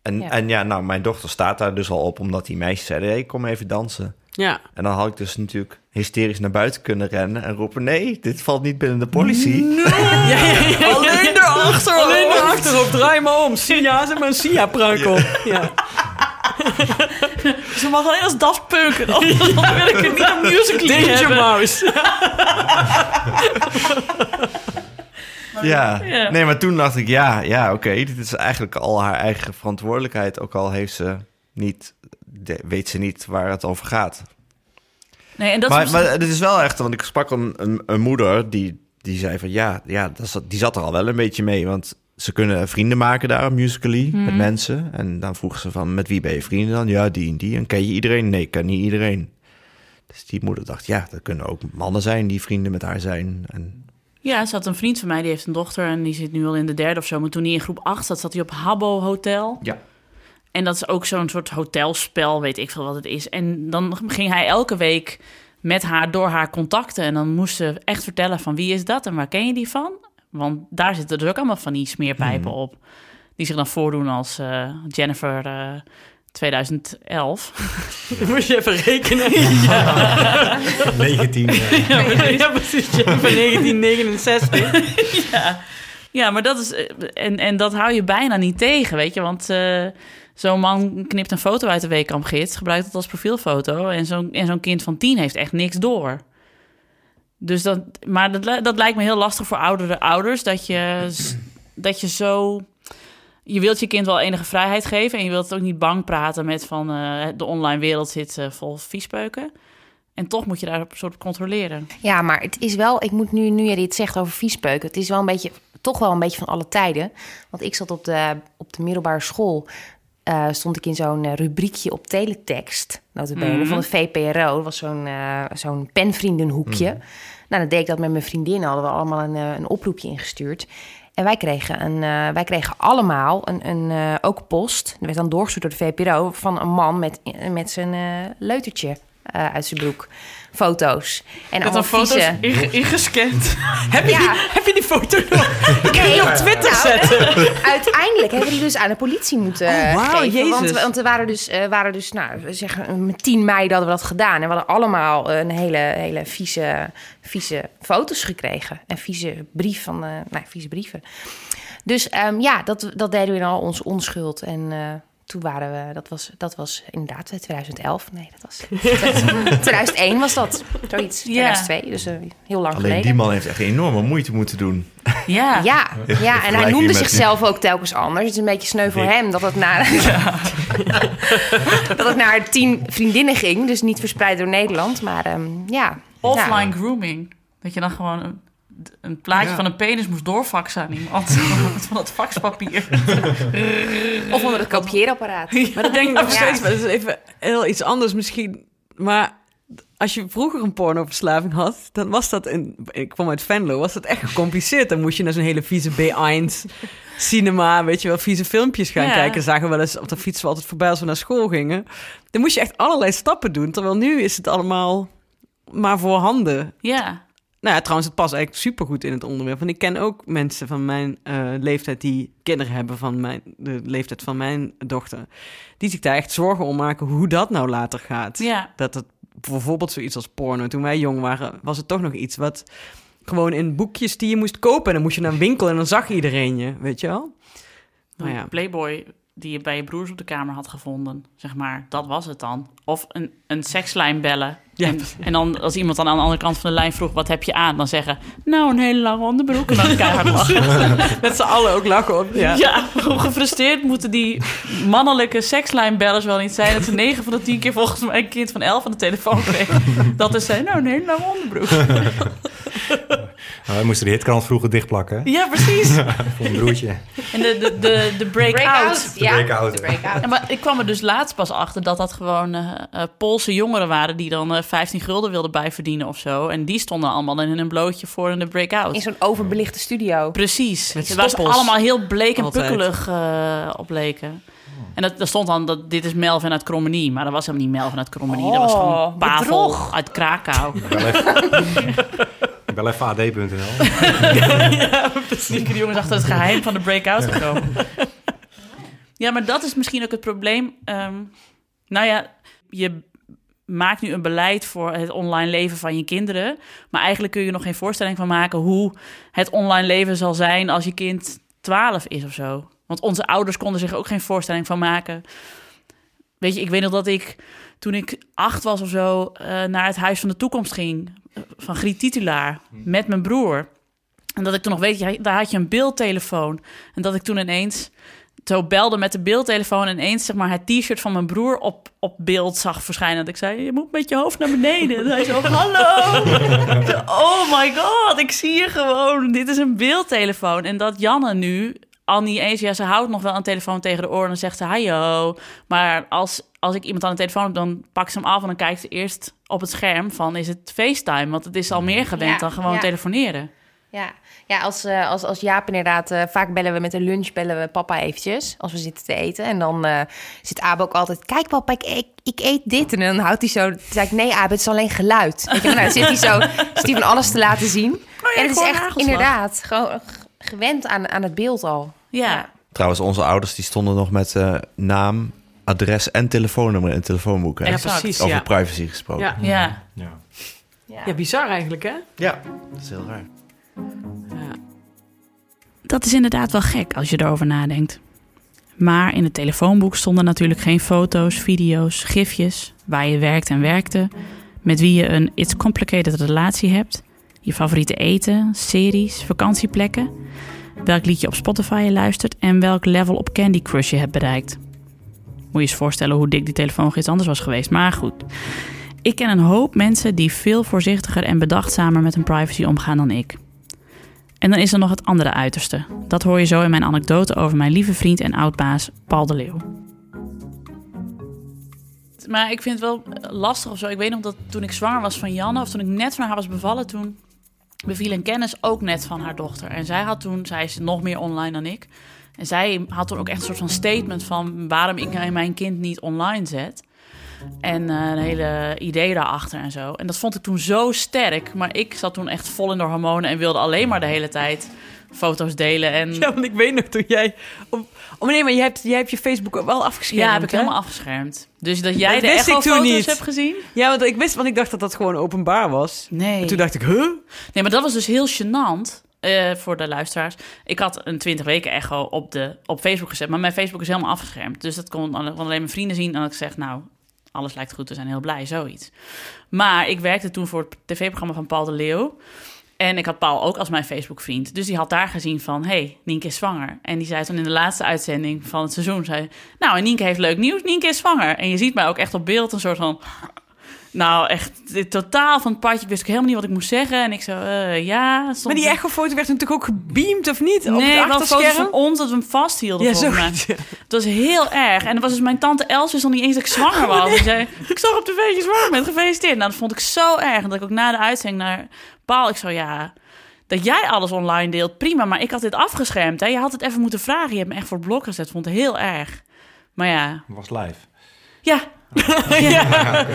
En Ja. en ja, nou, mijn dochter staat daar dus al op, omdat die meisjes zeiden... hey, kom even dansen. Ja. En dan had ik dus natuurlijk hysterisch naar buiten kunnen rennen en roepen... nee, dit valt niet binnen de ja, ja. Alleen erachter. Alleen erachter op. Draai me om. Sia, zet maar een Sia-prank op. Ja. Ze mag alleen als Daft Punk, anders dan wil ik het niet op Musical.ly Danger hebben. Mouse. Ja. Ja. nee, maar toen dacht ik, ja, ja oké, dit is eigenlijk al haar eigen verantwoordelijkheid. Ook al heeft ze niet, weet ze niet waar het over gaat. Nee, en dat maar, is maar het is wel echt, want ik sprak een, een, een moeder die, die zei van, ja, ja dat zat, die zat er al wel een beetje mee. Want ze kunnen vrienden maken daar op Musical.ly met Mhm. mensen. En dan vroeg ze van, met wie ben je vrienden dan? Ja, die en die. En ken je iedereen? Nee, ik ken niet iedereen. Dus die moeder dacht, ja, dat kunnen ook mannen zijn die vrienden met haar zijn. En Ja, ze had een vriend van mij, die heeft een dochter en die zit nu al in de derde of zo. Maar toen hij in groep 8 zat, zat hij op Habbo Hotel. Ja. En dat is ook zo'n soort hotelspel, weet ik veel wat het is. En dan ging hij elke week met haar door haar contacten. En dan moest ze echt vertellen van wie is dat en waar ken je die van? Want daar zitten dus ook allemaal van die smeerpijpen op. Die zich dan voordoen als eh, Jennifer eh, 2011. Dan moet je even rekenen. 19. eh, Ja, precies. ja, precies. Van 1969. ja. ja, maar dat is. eh, En, en dat hou je bijna niet tegen, weet je. Want eh, zo'n man knipt een foto uit de weekampgids, gebruikt het als profielfoto. En zo'n, en zo'n kind van tien heeft echt niks door. Dus dat, maar dat, dat lijkt me heel lastig voor oudere ouders. Dat je, dat je zo. Je wilt je kind wel enige vrijheid geven. En je wilt het ook niet bang praten met van eh, de online wereld zit eh, vol viespeuken. En toch moet je daar een soort controleren. Ja, maar het is wel, ik moet nu, nu je dit zegt over viespeuken, het is wel een beetje, toch wel een beetje van alle tijden. Want ik zat op de, op de middelbare school eh, stond ik in zo'n eh, rubriekje op teletext, notabene, Mhm. van het VPRO. Dat was zo'n eh, zo'n penvriendenhoekje. Nou, dan deed ik dat met mijn vriendin. Hadden we allemaal een, een oproepje ingestuurd. En wij kregen, een, wij kregen allemaal een, een, ook post. Dat werd dan doorgestuurd door de VPRO... van een man met, met zijn leutertje eh, uit zijn broek. Foto's. En allemaal een foto's vieze- ingescand. heb, je Ja. die, heb je die foto nog? Nee, op Twitter nou, zetten. Uiteindelijk hebben die dus aan de politie moeten Oh, wauw, geven. Want, Jezus. want er waren dus, eh, waren dus nou, we zeggen, met 10 mei dat we dat gedaan. En we hadden allemaal een hele, hele vieze, vieze foto's gekregen. En vieze brief van, eh nou, vieze brieven. Dus ehm, ja, dat, dat deden we in al onze onschuld. En eh, toen waren we, dat was, dat was inderdaad 2011. Nee, dat was 2001 was dat. Zoiets, Ja. 2002. Dus eh, heel lang Alleen geleden. die man heeft echt enorme moeite moeten doen. Ja. Ja, ja, en hij noemde zichzelf ook telkens anders. Het is een beetje sneu voor hem dat het naar, dat het naar tien vriendinnen ging. Dus niet verspreid door Nederland, maar ehm, ja. Offline Ja. grooming. Dat je dan gewoon een, een plaatje Ja. van een penis moest doorfaxen aan iemand. van het faxpapier. Of onder het kopieerapparaat. Maar dat denk ik nog Ja. steeds, maar dat is even heel iets anders misschien. Maar als je vroeger een pornoverslaving had, dan was dat, in, ik kwam uit Venlo, was dat echt gecompliceerd. Dan moest je naar zo'n hele vieze B1 cinema, weet je wel, vieze filmpjes gaan Ja. kijken. Zagen we wel eens op de fiets we altijd voorbij als we naar school gingen. Dan moest je echt allerlei stappen doen, terwijl nu is het allemaal maar voor handen. Ja. Nou ja, trouwens, het past eigenlijk supergoed in het onderwerp. Want ik ken ook mensen van mijn eh, leeftijd die kinderen hebben van mijn, de leeftijd van mijn dochter. Die zich daar echt zorgen om maken hoe dat nou later gaat. Ja. Dat het bijvoorbeeld zoiets als porno. Toen wij jong waren, was het toch nog iets wat gewoon in boekjes die je moest kopen. En dan moest je naar een winkel en dan zag iedereen je, weet je wel? Nou ja. Playboy die je bij je broers op de kamer had gevonden, zeg maar, dat was het dan. Of een, een sekslijn bellen. Ja, en, dan als iemand dan aan de andere kant van de lijn vroeg, wat heb je aan? Dan zeggen, nou, een hele lange onderbroek. En dan keihard lachen. Met z'n allen ook lachen op. Ja. Ja. hoe gefrustreerd moeten die mannelijke sekslijnbellers wel niet zijn... dat ze 9 van de 10 keer volgens mij een kind van 11 aan de telefoon kreeg. dat is zei, nou, een hele lange onderbroek. Nou, we moesten de hitkrant vroeger dichtplakken. hè? Ja, precies. Voor een broertje. En de, de, de, de break-out. ja. break-out. de break-out. Ja, maar ik kwam er dus laatst pas achter dat dat gewoon eh, eh, Poolse jongeren waren... die dan eh 15 gulden wilden bijverdienen of zo. En die stonden allemaal in een blootje voor in de break-out. In zo'n overbelichte studio. Precies. Met Waar ze stoppels. allemaal heel bleek en Altijd. pukkelig eh op leken. En dat, daar stond dan dat dit is Melvin uit Krommenie. Maar dat was helemaal niet Melvin uit Krommenie. dat was Oh, gewoon Pavel bedrog. uit Krakau. bel even ad.nl. Sneaker de jongens achter het geheim van de breakout gekomen. Ja, maar dat is misschien ook het probleem. Ehm, nou ja, je maakt nu een beleid voor het online leven van je kinderen. Maar eigenlijk kun je nog geen voorstelling van maken hoe het online leven zal zijn als je kind 12 is of zo. Want onze ouders konden zich ook geen voorstelling van maken. Weet je, ik weet nog dat ik toen ik acht was of zo eh, naar het Huis van de Toekomst ging. Van Griet Titulaar met mijn broer. En dat ik toen nog weet, daar had je een beeldtelefoon. En dat ik toen ineens zo belde met de beeldtelefoon... en ineens zeg maar, het t-shirt van mijn broer op, op beeld zag verschijnen. Dat ik zei, je moet met je hoofd naar beneden. En hij zo, hallo! Oh my god, ik zie je gewoon. Dit is een beeldtelefoon. En dat Janne nu al niet eens... Ja, ze houdt nog wel een telefoon tegen de oren en dan zegt ze, hallo. Maar als, als ik iemand aan de telefoon heb, dan pak ze hem af... en dan kijkt ze eerst op het scherm van, is het FaceTime? Want het is al meer gewend Ja, dan gewoon ja. telefoneren. Ja, ja als, eh, als, als Jaap inderdaad... eh, vaak bellen we met de lunch, bellen we papa eventjes... als we zitten te eten. En dan eh, zit Abe ook altijd... Kijk papa, ik, ik, ik eet dit. En dan houdt hij zo... Dan zeg ik, nee Abe, het is alleen geluid. Weet je, nou, dan zit hij zo zit hij van alles te laten zien. Oh ja, en het is echt inderdaad gewoon gewend aan, aan het beeld al. Ja, Trouwens, onze ouders die stonden nog met eh, naam, adres en telefoonnummer in het telefoonboek. Hè? Ja, precies. Over Ja. privacy gesproken. Ja. ja. Ja. ja, bizar eigenlijk, hè? Ja, dat is heel raar. Ja. Dat is inderdaad wel gek als je erover nadenkt. Maar in het telefoonboek stonden natuurlijk geen foto's, video's, gifjes, waar je werkt en werkte, met wie je een It's Complicated relatie hebt, je favoriete eten, series, vakantieplekken, welk liedje op Spotify je luistert en welk level op Candy Crush je hebt bereikt. Moet je eens voorstellen hoe dik die telefoon iets anders was geweest, maar goed. Ik ken een hoop mensen die veel voorzichtiger en bedachtzamer met hun privacy omgaan dan ik. En dan is er nog het andere uiterste. Dat hoor je zo in mijn anekdote over mijn lieve vriend en oudbaas Paul de Leeuw. Maar ik vind het wel lastig of zo. Ik weet nog dat toen ik zwanger was van Janne... of toen ik net van haar was bevallen... toen beviel een kennis ook net van haar dochter. En zij had toen... Zij is nog meer online dan ik. En zij had toen ook echt een soort van statement van... waarom ik mijn kind niet online zet. En eh, een hele idee daarachter en zo. En dat vond ik toen zo sterk. Maar ik zat toen echt vol in de hormonen... en wilde alleen maar de hele tijd foto's delen. En... Ja, want ik weet nog toen jij... Op... Oh nee, maar jij hebt, jij hebt je Facebook ook wel afgeschermd, Ja, heb ik hè? helemaal afgeschermd. Dus dat jij Dat de echo-foto's niet. hebt gezien? Ja, want ik wist, want ik dacht dat dat gewoon openbaar was. Nee. En toen dacht ik, huh? Nee, maar dat was dus heel gênant eh, voor de luisteraars. Ik had een 20 weken echo op, de, op Facebook gezet, maar mijn Facebook is helemaal afgeschermd. Dus dat kon alleen, mijn vrienden zien. En ik zeg, nou, alles lijkt goed, we zijn heel blij, zoiets. Maar ik werkte toen voor het tv-programma van Paul de Leeuw. En ik had Paul ook als mijn Facebook-vriend. Dus die had daar gezien van, hey, Nienke is zwanger. En die zei toen in de laatste uitzending van het seizoen... Zei, nou, en Nienke heeft leuk nieuws, Nienke is zwanger. En je ziet mij ook echt op beeld een soort van... Nou, echt totaal van het padje. Ik wist ook helemaal niet wat ik moest zeggen. En ik zo, eh, ja... stond Maar die echo-foto werd natuurlijk ook gebeamd, of niet? Op Nee, het wel foto's achterscherm? van ons dat we hem vasthielden. Ja, ja. Het was heel erg. En dat was dus mijn tante Els wist nog niet eens dat ik zwanger was. Die zei, ik zag op tv dat je zwanger bent, gefeliciteerd. Nou, dat vond ik zo erg. En dat ik ook na de uitzending naar Paul, ik zo, ja... Dat jij alles online deelt, prima. Maar ik had dit afgeschermd. Hè? Je had het even moeten vragen. Je hebt me echt voor het blok gezet. Vond het heel erg. Maar ja, was live. ja. Ja.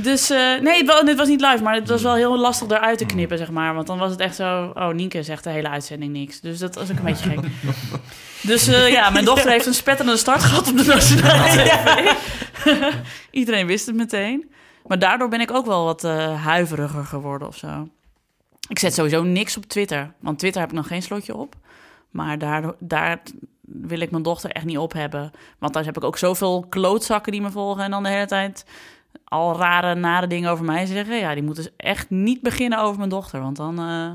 Dus eh, nee, het het was niet live, maar het was wel heel lastig eruit te knippen, zeg maar. Want dan was het echt zo, oh, Nienke zegt de hele uitzending niks. Dus dat was ook een beetje gek. Dus eh, ja, mijn dochter heeft een spetterende start gehad op de Nationale TV. Iedereen wist het meteen. Maar daardoor ben ik ook wel wat eh, huiveriger geworden of zo. Ik zet sowieso niks op Twitter. Want Twitter heb ik nog geen slotje op. Maar daar, daar wil ik mijn dochter echt niet op hebben. Want daar heb ik ook zoveel klootzakken die me volgen... en dan de hele tijd al rare, nare dingen over mij zeggen. Ja, die moeten dus echt niet beginnen over mijn dochter. Want dan... eh,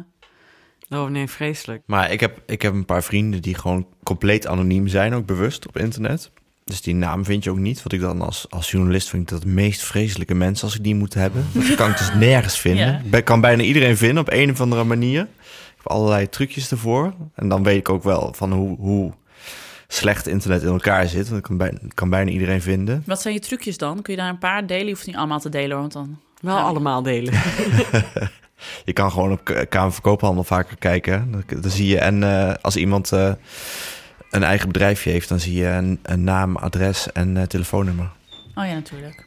Oh nee, vreselijk. Maar ik heb, ik heb een paar vrienden die gewoon compleet anoniem zijn, ook bewust op internet. Dus die naam vind je ook niet. Wat ik dan als, als journalist vind ik dat de meest vreselijke mensen als ik die moet hebben. Dat kan ik dus nergens vinden. Ik kan bijna iedereen vinden op een of andere manier. Ik heb allerlei trucjes ervoor. En dan weet ik ook wel van hoe, hoe slecht internet in elkaar zit. Want ik kan, bij, kan bijna iedereen vinden. wat zijn je trucjes dan? Kun je daar een paar delen? Je hoeft niet allemaal te delen, want dan... Wel Ja. allemaal delen. Je kan gewoon op Kamer van Koophandel vaker kijken. Dan, dan zie je, en eh, als iemand eh, een eigen bedrijfje heeft, dan zie je een, een naam, adres en eh, telefoonnummer. Oh ja, natuurlijk.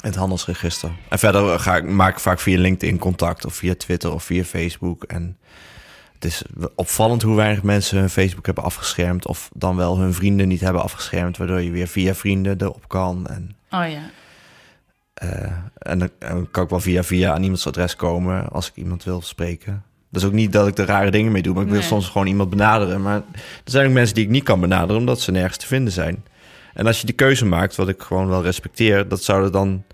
Het handelsregister. En verder ga ik, maak ik vaak via LinkedIn contact, of via Twitter of via Facebook. En het is opvallend hoe weinig mensen hun Facebook hebben afgeschermd, of dan wel hun vrienden niet hebben afgeschermd, waardoor je weer via vrienden erop kan. En, Oh ja. eh, en dan, kan ik wel via via aan iemands adres komen als ik iemand wil spreken. Dat is ook niet dat ik er rare dingen mee doe, maar ik wil Nee. soms gewoon iemand benaderen. Maar er zijn ook mensen die ik niet kan benaderen, omdat ze nergens te vinden zijn. En als je die keuze maakt, wat ik gewoon wel respecteer, dat zouden dan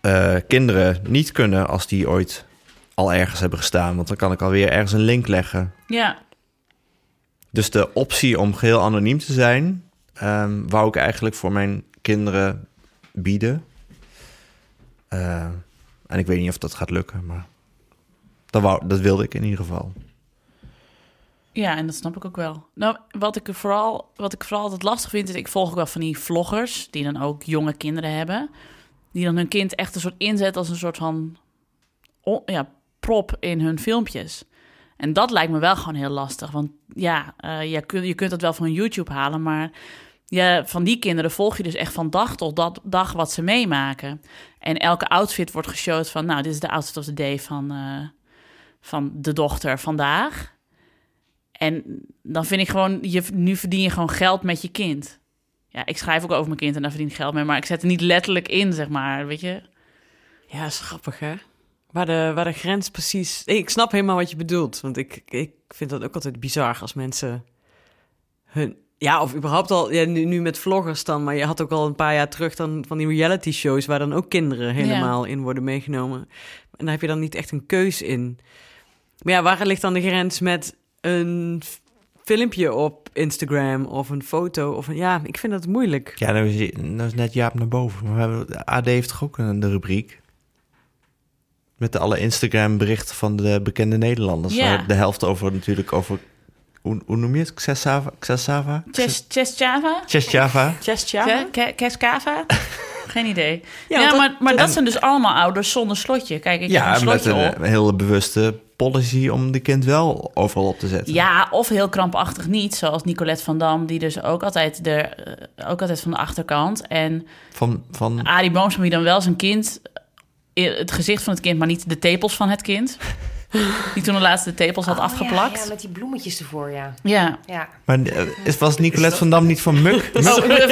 eh, kinderen niet kunnen als die ooit al ergens hebben gestaan. Want dan kan ik alweer ergens een link leggen. Ja, Dus de optie om geheel anoniem te zijn, ehm, wou ik eigenlijk voor mijn kinderen bieden. Eh, en ik weet niet of dat gaat lukken, maar dat, wou, dat wilde ik in ieder geval. Ja, en dat snap ik ook wel. Nou, wat ik vooral, wat ik vooral altijd lastig vind, is ik volg ook wel van die vloggers die dan ook jonge kinderen hebben, die dan hun kind echt een soort inzet als een soort van ja, prop in hun filmpjes. En dat lijkt me wel gewoon heel lastig, want ja, eh, je, kunt, je kunt dat wel van YouTube halen, maar ja, van die kinderen volg je dus echt van dag tot dag wat ze meemaken. En elke outfit wordt geshowd van, nou, dit is de outfit of the day van, eh, van de dochter vandaag. En dan vind ik gewoon, je, nu verdien je gewoon geld met je kind. Ja, ik schrijf ook over mijn kind en daar verdien ik geld mee, maar ik zet er niet letterlijk in, zeg maar, weet je. Ja, is grappig hè? Waar de, waar de grens precies... Ik snap helemaal wat je bedoelt. Want ik, ik vind dat ook altijd bizar als mensen hun... Ja, of überhaupt al... Ja, nu, nu met vloggers dan, maar je had ook al een paar jaar terug dan van die reality shows... waar dan ook kinderen helemaal in worden meegenomen. En daar heb je dan niet echt een keus in. Maar ja, waar ligt dan de grens met een filmpje op Instagram of een foto? Of een, ja, ik vind dat moeilijk. Ja, nou is, nou is net Jaap naar boven. Maar we hebben, de AD heeft toch ook een de rubriek? Met de alle Instagram berichten van de bekende Nederlanders. Ja. Waar De helft over natuurlijk over... Hoe, hoe noem je het? Xesava? Xesava? Chess, chess Java? Chess Java. Just ja. Ke- Keskava? Geen idee. Ja, maar, dat- maar dat en- zijn dus allemaal ouders zonder slotje. Kijk, ik heb Ja, een met slotje een op. eh, hele bewuste policy om de kind wel overal op te zetten. Ja, of heel krampachtig niet. Zoals Nicolette van Dam, die dus ook altijd, de, eh, ook altijd van de achterkant. En Van, van, Arie Boomsma, die dan wel zijn kind... het gezicht van het kind, maar niet de tepels van het kind. Die toen de laatste de tepels had Oh, afgeplakt. Ja, ja, met die bloemetjes ervoor, ja. Ja. Ja. maar eh, is- was Nicolette van Dam niet van Muk? Oh,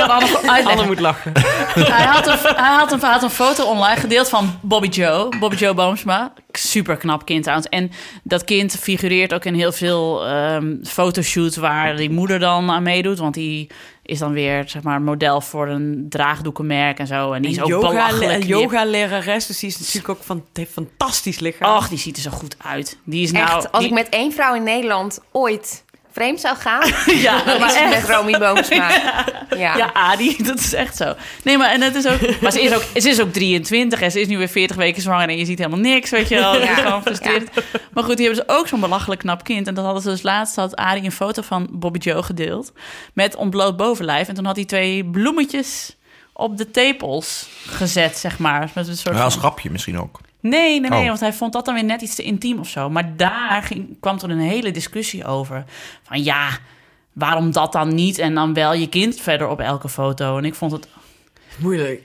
Anne. Anne moet lachen. hij, had een, hij, had een, hij had een foto online gedeeld van Bobby Joe. Bobby Joe Boomsma. Super knap kind trouwens. En dat kind figureert ook in heel veel ehm, fotoshoots... waar die moeder dan aan meedoet. Want die is dan weer zeg maar, model voor een draagdoekenmerk en zo. En die is ook yoga, belachelijk een yoga-lerares, dus die is natuurlijk ook van, heeft fantastisch lichaam. Och, die ziet er zo goed uit. Die is nou... Echt, als die- ik met één vrouw in Nederland ooit vreemd zou gaan, Ja, dan maar echt. met Romy Boomsma. Ja. Ja, Adi, dat is echt zo. Nee, maar en het is ook. Maar ze is ook, ze is ook 23 en ze is nu weer 40 weken zwanger en je ziet helemaal niks, weet je wel. Ja. gewoon. Maar goed, die hebben ze ook zo'n belachelijk knap kind. En dat hadden ze dus laatst had Adi een foto van Bobby Joe gedeeld met ontbloot bovenlijf. En toen had hij twee bloemetjes op de tepels gezet, zeg maar. Met een soort Ja, als grapje misschien ook. Nee, nee, nee, Oh. want hij vond dat dan weer net iets te intiem of zo. Maar daar ging, kwam toen een hele discussie over. Van ja, waarom dat dan niet? En dan wel je kind verder op elke foto. En ik vond het... Moeilijk.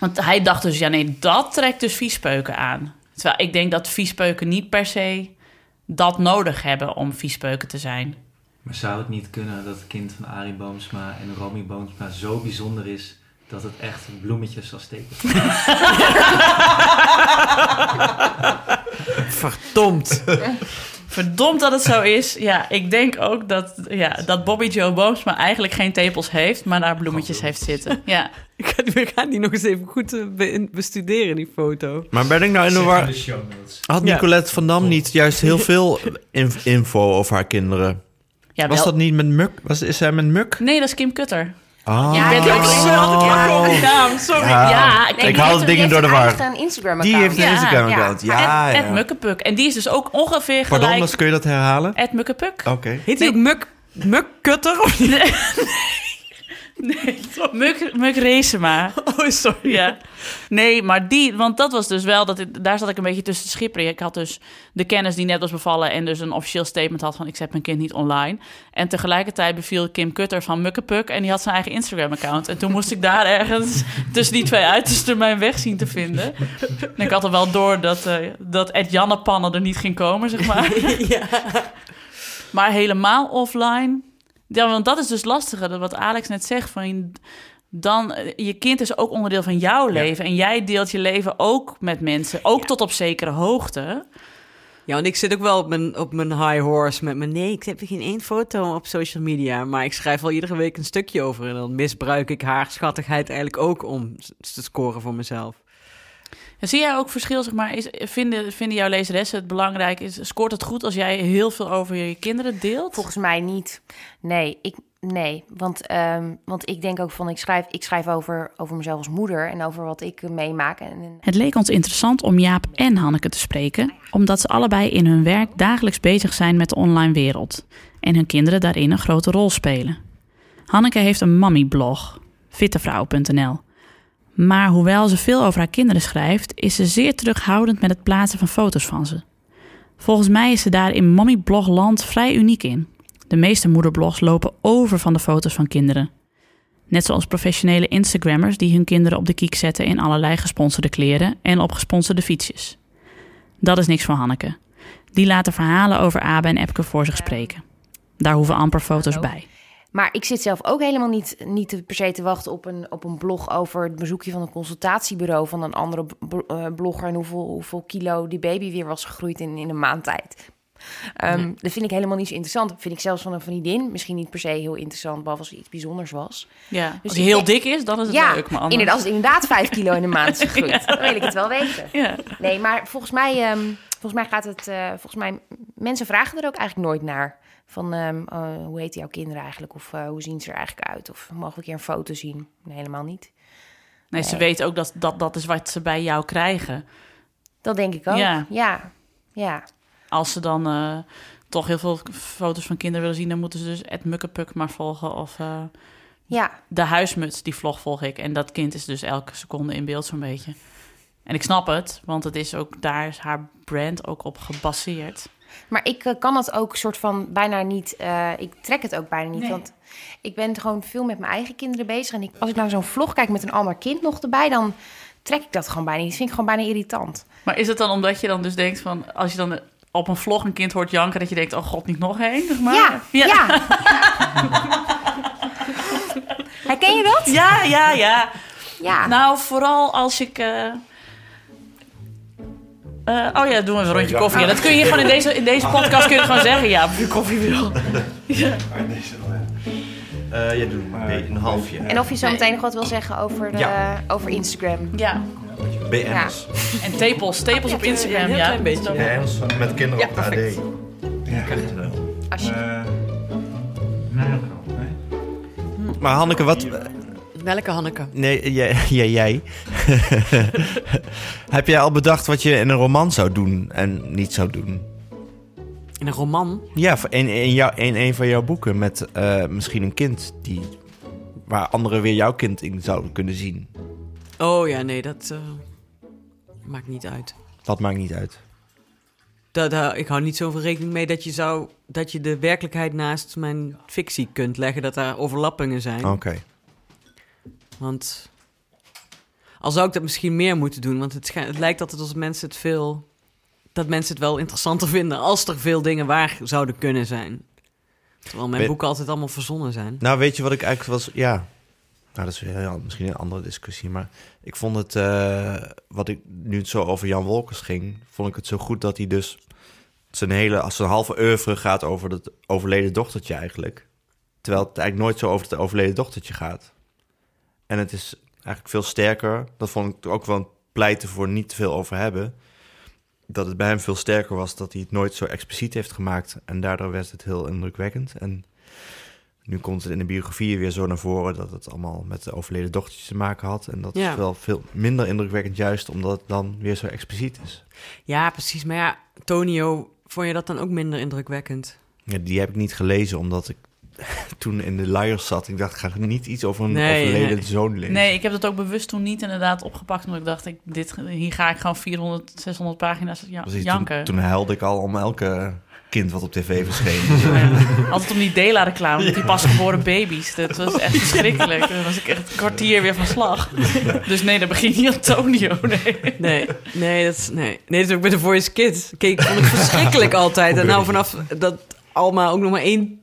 Want hij dacht dus, ja nee, dat trekt dus viespeuken aan. Terwijl ik denk dat viespeuken niet per se dat nodig hebben om viespeuken te zijn. Maar zou het niet kunnen dat het kind van Arie Boomsma en Romy Boomsma zo bijzonder is dat het echt bloemetjes zal steken? Verdomd. Verdomd dat het zo is. Ja, ik denk ook dat, ja, dat Bobby Joe Boomsma eigenlijk geen tepels heeft, maar daar bloemetjes heeft zitten. Ja. Ik ga, we gaan die nog eens even goed eh, be- bestuderen, die foto. Maar ben ik nou in de war... Had Ja. Nicolette van Dam niet juist heel veel inf- info over haar kinderen? ja Was wel- dat niet met Muk? Was, is zij met Muk? Nee, dat is Kim Kutter. Ah. Ja, bent die ook zo- naam, sorry. Ja. Ja, Ik die haal de dingen die door de heeft war. een Die heeft een Ja. Instagram-account. Ja, ja. Ed, Ed Mukkepuk. En die is dus ook ongeveer Pardon, gelijk... dus kun je dat herhalen? Ed Mukkepuk. Oké. Heet hij ook Muk, Mukkutter? Of niet? Nee, Muk, Muk Reesema. Oh, sorry. Ja. Nee, maar die... Want dat was dus wel... Dat, daar zat ik een beetje tussen schipperen. Ik had dus de kennis die net was bevallen... en dus een officieel statement had van... ik zet mijn kind niet online. En tegelijkertijd beviel Kim Kutter van Mukkepuk... en die had zijn eigen Instagram-account. En toen moest ik daar ergens tussen die twee uitersten mijn weg zien te vinden. En ik had er wel door dat, eh dat Ed Jannepannen er niet ging komen, zeg maar. ja. Maar helemaal offline. Ja, want dat is dus lastiger. Dat wat Alex net zegt. Van, dan, je kind is ook onderdeel van jouw leven. En jij deelt je leven ook met mensen. Ook tot op zekere hoogte. Ja, want ik zit ook wel op mijn, op mijn high horse met me. Nee, ik heb geen één foto op social media. Maar ik schrijf wel iedere week een stukje over. En dan misbruik ik haar schattigheid eigenlijk ook om te scoren voor mezelf. En zie jij ook verschil, zeg maar? Is, vinden, vinden jouw lezeressen het belangrijk? Is, scoort het goed als jij heel veel over je kinderen deelt? Volgens mij niet. Nee, ik, nee. Want, ehm, want ik denk ook van, ik schrijf, ik schrijf over, over mezelf als moeder en over wat ik meemaak. En, en- Het leek ons interessant om Jaap en Hanneke te spreken, omdat ze allebei in hun werk dagelijks bezig zijn met de online wereld en hun kinderen daarin een grote rol spelen. Hanneke heeft een mommyblog, fittevrouw.nl. Maar hoewel ze veel over haar kinderen schrijft, is ze zeer terughoudend met het plaatsen van foto's van ze. Volgens mij is ze daar in mommyblogland vrij uniek in. De meeste moederblogs lopen over van de foto's van kinderen. Net zoals professionele Instagrammers die hun kinderen op de kiek zetten in allerlei gesponsorde kleren en op gesponsorde fietsjes. Dat is niks voor Hanneke. Die laten verhalen over Abe en Epke voor zich spreken. Daar hoeven amper foto's bij. Maar ik zit zelf ook helemaal niet, niet per se te wachten op een, op een blog over het bezoekje van een consultatiebureau van een andere eh, blogger en hoeveel, hoeveel kilo die baby weer was gegroeid in, in een maand tijd. Ehm, Dat vind ik helemaal niet zo interessant. Dat vind ik zelfs van een vriendin misschien niet per se heel interessant, behalve als er iets bijzonders was. Ja, Dus als hij heel denk- dik is, dan is het ja, leuk. Maar anders... inderdaad, als het inderdaad vijf kilo in een maand is gegroeid, dan wil ik het wel weten. Ja. Nee, maar volgens mij, ehm, volgens mij gaat het. eh, volgens mij, mensen vragen er ook eigenlijk nooit naar. Van ehm, oh, hoe heet jouw kinderen eigenlijk? Of eh, hoe zien ze er eigenlijk uit? Of mogen we een keer een foto zien? Nee, helemaal niet. Nee, ze weten ook dat, dat dat is wat ze bij jou krijgen. Dat denk ik ook. Ja. Ja, ja. Als ze dan eh, toch heel veel foto's van kinderen willen zien, dan moeten ze dus Ed Mukkepuk maar volgen. Of eh, Ja, de huismuts, die vlog volg ik. En dat kind is dus elke seconde in beeld zo'n beetje. En ik snap het, want het is ook, daar is haar brand ook op gebaseerd. Maar ik eh, kan dat ook soort van bijna niet... eh, ik trek het ook bijna niet, Nee. want ik ben gewoon veel met mijn eigen kinderen bezig. En ik, als ik naar zo'n vlog kijk met een ander kind nog erbij... dan trek ik dat gewoon bijna niet. Dat vind ik gewoon bijna irritant. Maar is het dan omdat je dan dus denkt van... als je dan op een vlog een kind hoort janken... dat je denkt, oh god, niet nog één, zeg maar? Ja, ja. Herken je dat? Ja, ja, ja. Ja. Nou, vooral als ik... eh, eh, oh ja, doen we even een rondje koffie. Ja, dat kun je gewoon in deze, in deze podcast kun je gewoon zeggen. Ja, of je koffie wil. Eh jij doet een, beetje een halfje. En of je zo meteen nog wat wil zeggen over, de, Ja. over Instagram. Ja. BN's. En tepels. Tepels op Instagram, een ja. klein beetje. BN's met kinderen Ja, op de AD. perfect. Krijg je wel. Als je. Maar Hanneke, wat... Welke Hanneke? Nee, jij. jij, jij. Heb jij al bedacht wat je in een roman zou doen en niet zou doen? In een roman? Ja, in, in, jou, in een van jouw boeken met eh, misschien een kind die, waar anderen weer jouw kind in zouden kunnen zien. Oh ja, nee, dat eh, maakt niet uit. Dat maakt niet uit. Dat, eh, ik hou niet zoveel rekening mee dat je, zou, dat je de werkelijkheid naast mijn fictie kunt leggen. Dat daar overlappingen zijn. Oké. Want al zou ik dat misschien meer moeten doen. Want het, het lijkt altijd als mensen het veel... Dat mensen het wel interessanter vinden als er veel dingen waar zouden kunnen zijn. Terwijl mijn Weet- boeken altijd allemaal verzonnen zijn. Nou, weet je wat ik eigenlijk was? Ja, nou, dat is heel- misschien een andere discussie. Maar ik vond het, eh, wat ik nu het zo over Jan Wolkers ging, vond ik het zo goed dat hij dus zijn hele, als zijn halve oeuvre gaat over het overleden dochtertje eigenlijk. Terwijl het eigenlijk nooit zo over het overleden dochtertje gaat. En het is eigenlijk veel sterker. Dat vond ik ook wel een pleiten voor niet te veel over hebben. Dat het bij hem veel sterker was dat hij het nooit zo expliciet heeft gemaakt. En daardoor werd het heel indrukwekkend. En nu komt het in de biografieën weer zo naar voren dat het allemaal met de overleden dochtertje te maken had. En dat Ja. is wel veel minder indrukwekkend, juist omdat het dan weer zo expliciet is. Ja, precies. Maar ja, Tonio, vond je dat dan ook minder indrukwekkend? Ja, die heb ik niet gelezen, omdat ik toen in de luiers zat. Ik dacht, ik ga niet iets over een Nee, overleden nee. zoon lezen. Nee, ik heb dat ook bewust toen niet inderdaad opgepakt. Omdat ik dacht, ik, dit, hier ga ik gewoon 400, 600 pagina's ja, Precies, janken. Toen, toen huilde ik al om elke kind wat op tv verscheen. Ja. Altijd om die Dela-reclame met die pasgeboren baby's. Dat was echt verschrikkelijk. Daar was ik echt een kwartier weer van slag. Dus nee, dat begint niet Antonio. Nee. Nee, nee, dat is, nee. nee, dat is ook bij de Voice Kids. Kijk, ik vond het verschrikkelijk altijd. En nou vanaf dat Alma ook nog maar één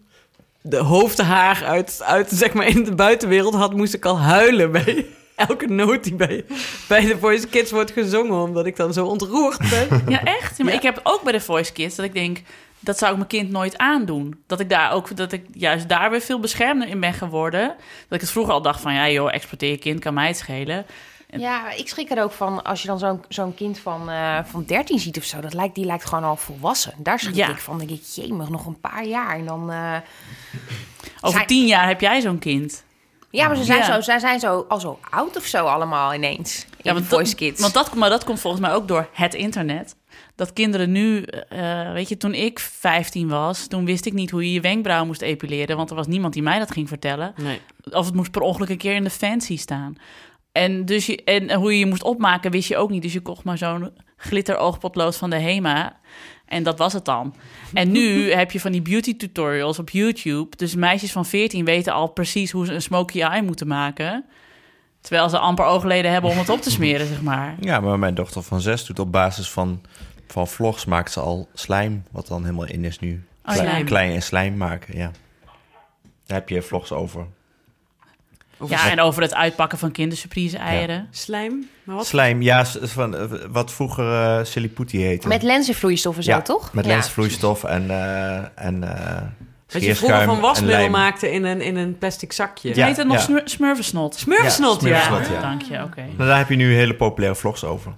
de hoofdhaar uit, uit, zeg maar, in de buitenwereld had... moest ik al huilen bij elke noot die bij, bij de Voice Kids wordt gezongen... omdat ik dan zo ontroerd ben. Ja, echt? Ja, maar Ja. ik heb ook bij de Voice Kids dat ik denk... dat zou ik mijn kind nooit aandoen. Dat ik daar ook, dat ik juist daar weer veel beschermder in ben geworden. Dat ik het vroeger al dacht van... ja joh, exploiteer je kind, kan mij het schelen. Ja, ik schrik er ook van als je dan zo'n zo'n kind van, eh, van 13 ziet of zo. Dat lijkt, die lijkt gewoon al volwassen. Daar schrik Ja. ik van. Dan denk ik, jemig, nog een paar jaar. En dan, eh, Over Zijn- tien jaar heb jij zo'n kind. ja, maar ze zijn, Ja. zo, zij zijn zo, al zo oud of zo allemaal ineens. In Ja, de want Voice dat, Kids. Want dat, maar dat komt volgens mij ook door het internet. Dat kinderen nu, eh, weet je, toen ik 15 was, toen wist ik niet hoe je je wenkbrauw moest epileren, want er was niemand die mij dat ging vertellen. Nee. Of het moest per ongeluk een keer in de fancy staan. En, dus je, en hoe je je moest opmaken, wist je ook niet. Dus je kocht maar zo'n glitteroogpotlood van de HEMA. En dat was het dan. En nu heb je van die beauty tutorials op YouTube. Dus meisjes van 14 weten al precies hoe ze een smoky eye moeten maken. Terwijl ze amper oogleden hebben om het op te smeren, zeg maar. ja, maar mijn dochter van zes doet op basis van, van vlogs maakt ze al slijm, wat dan helemaal in is nu. Oh, Klein, slijm. klein en slijm maken, ja. Daar heb je vlogs over. Over Ja, en over het uitpakken van kindersurprise-eieren. slijm. Maar wat? Slijm, ja, van, eh, wat vroeger eh Silly Putty heette. Met lenzenvloeistof en zo, ja, toch? Met Ja. lensvloeistof en, eh en eh Wat je vroeger van wasmiddel maakte in een, in een plastic zakje. Ja. Heet het nog ja. smur- smurfensnot? Ja, ja. Dank je, oké. Nou, daar heb je nu hele populaire vlogs over.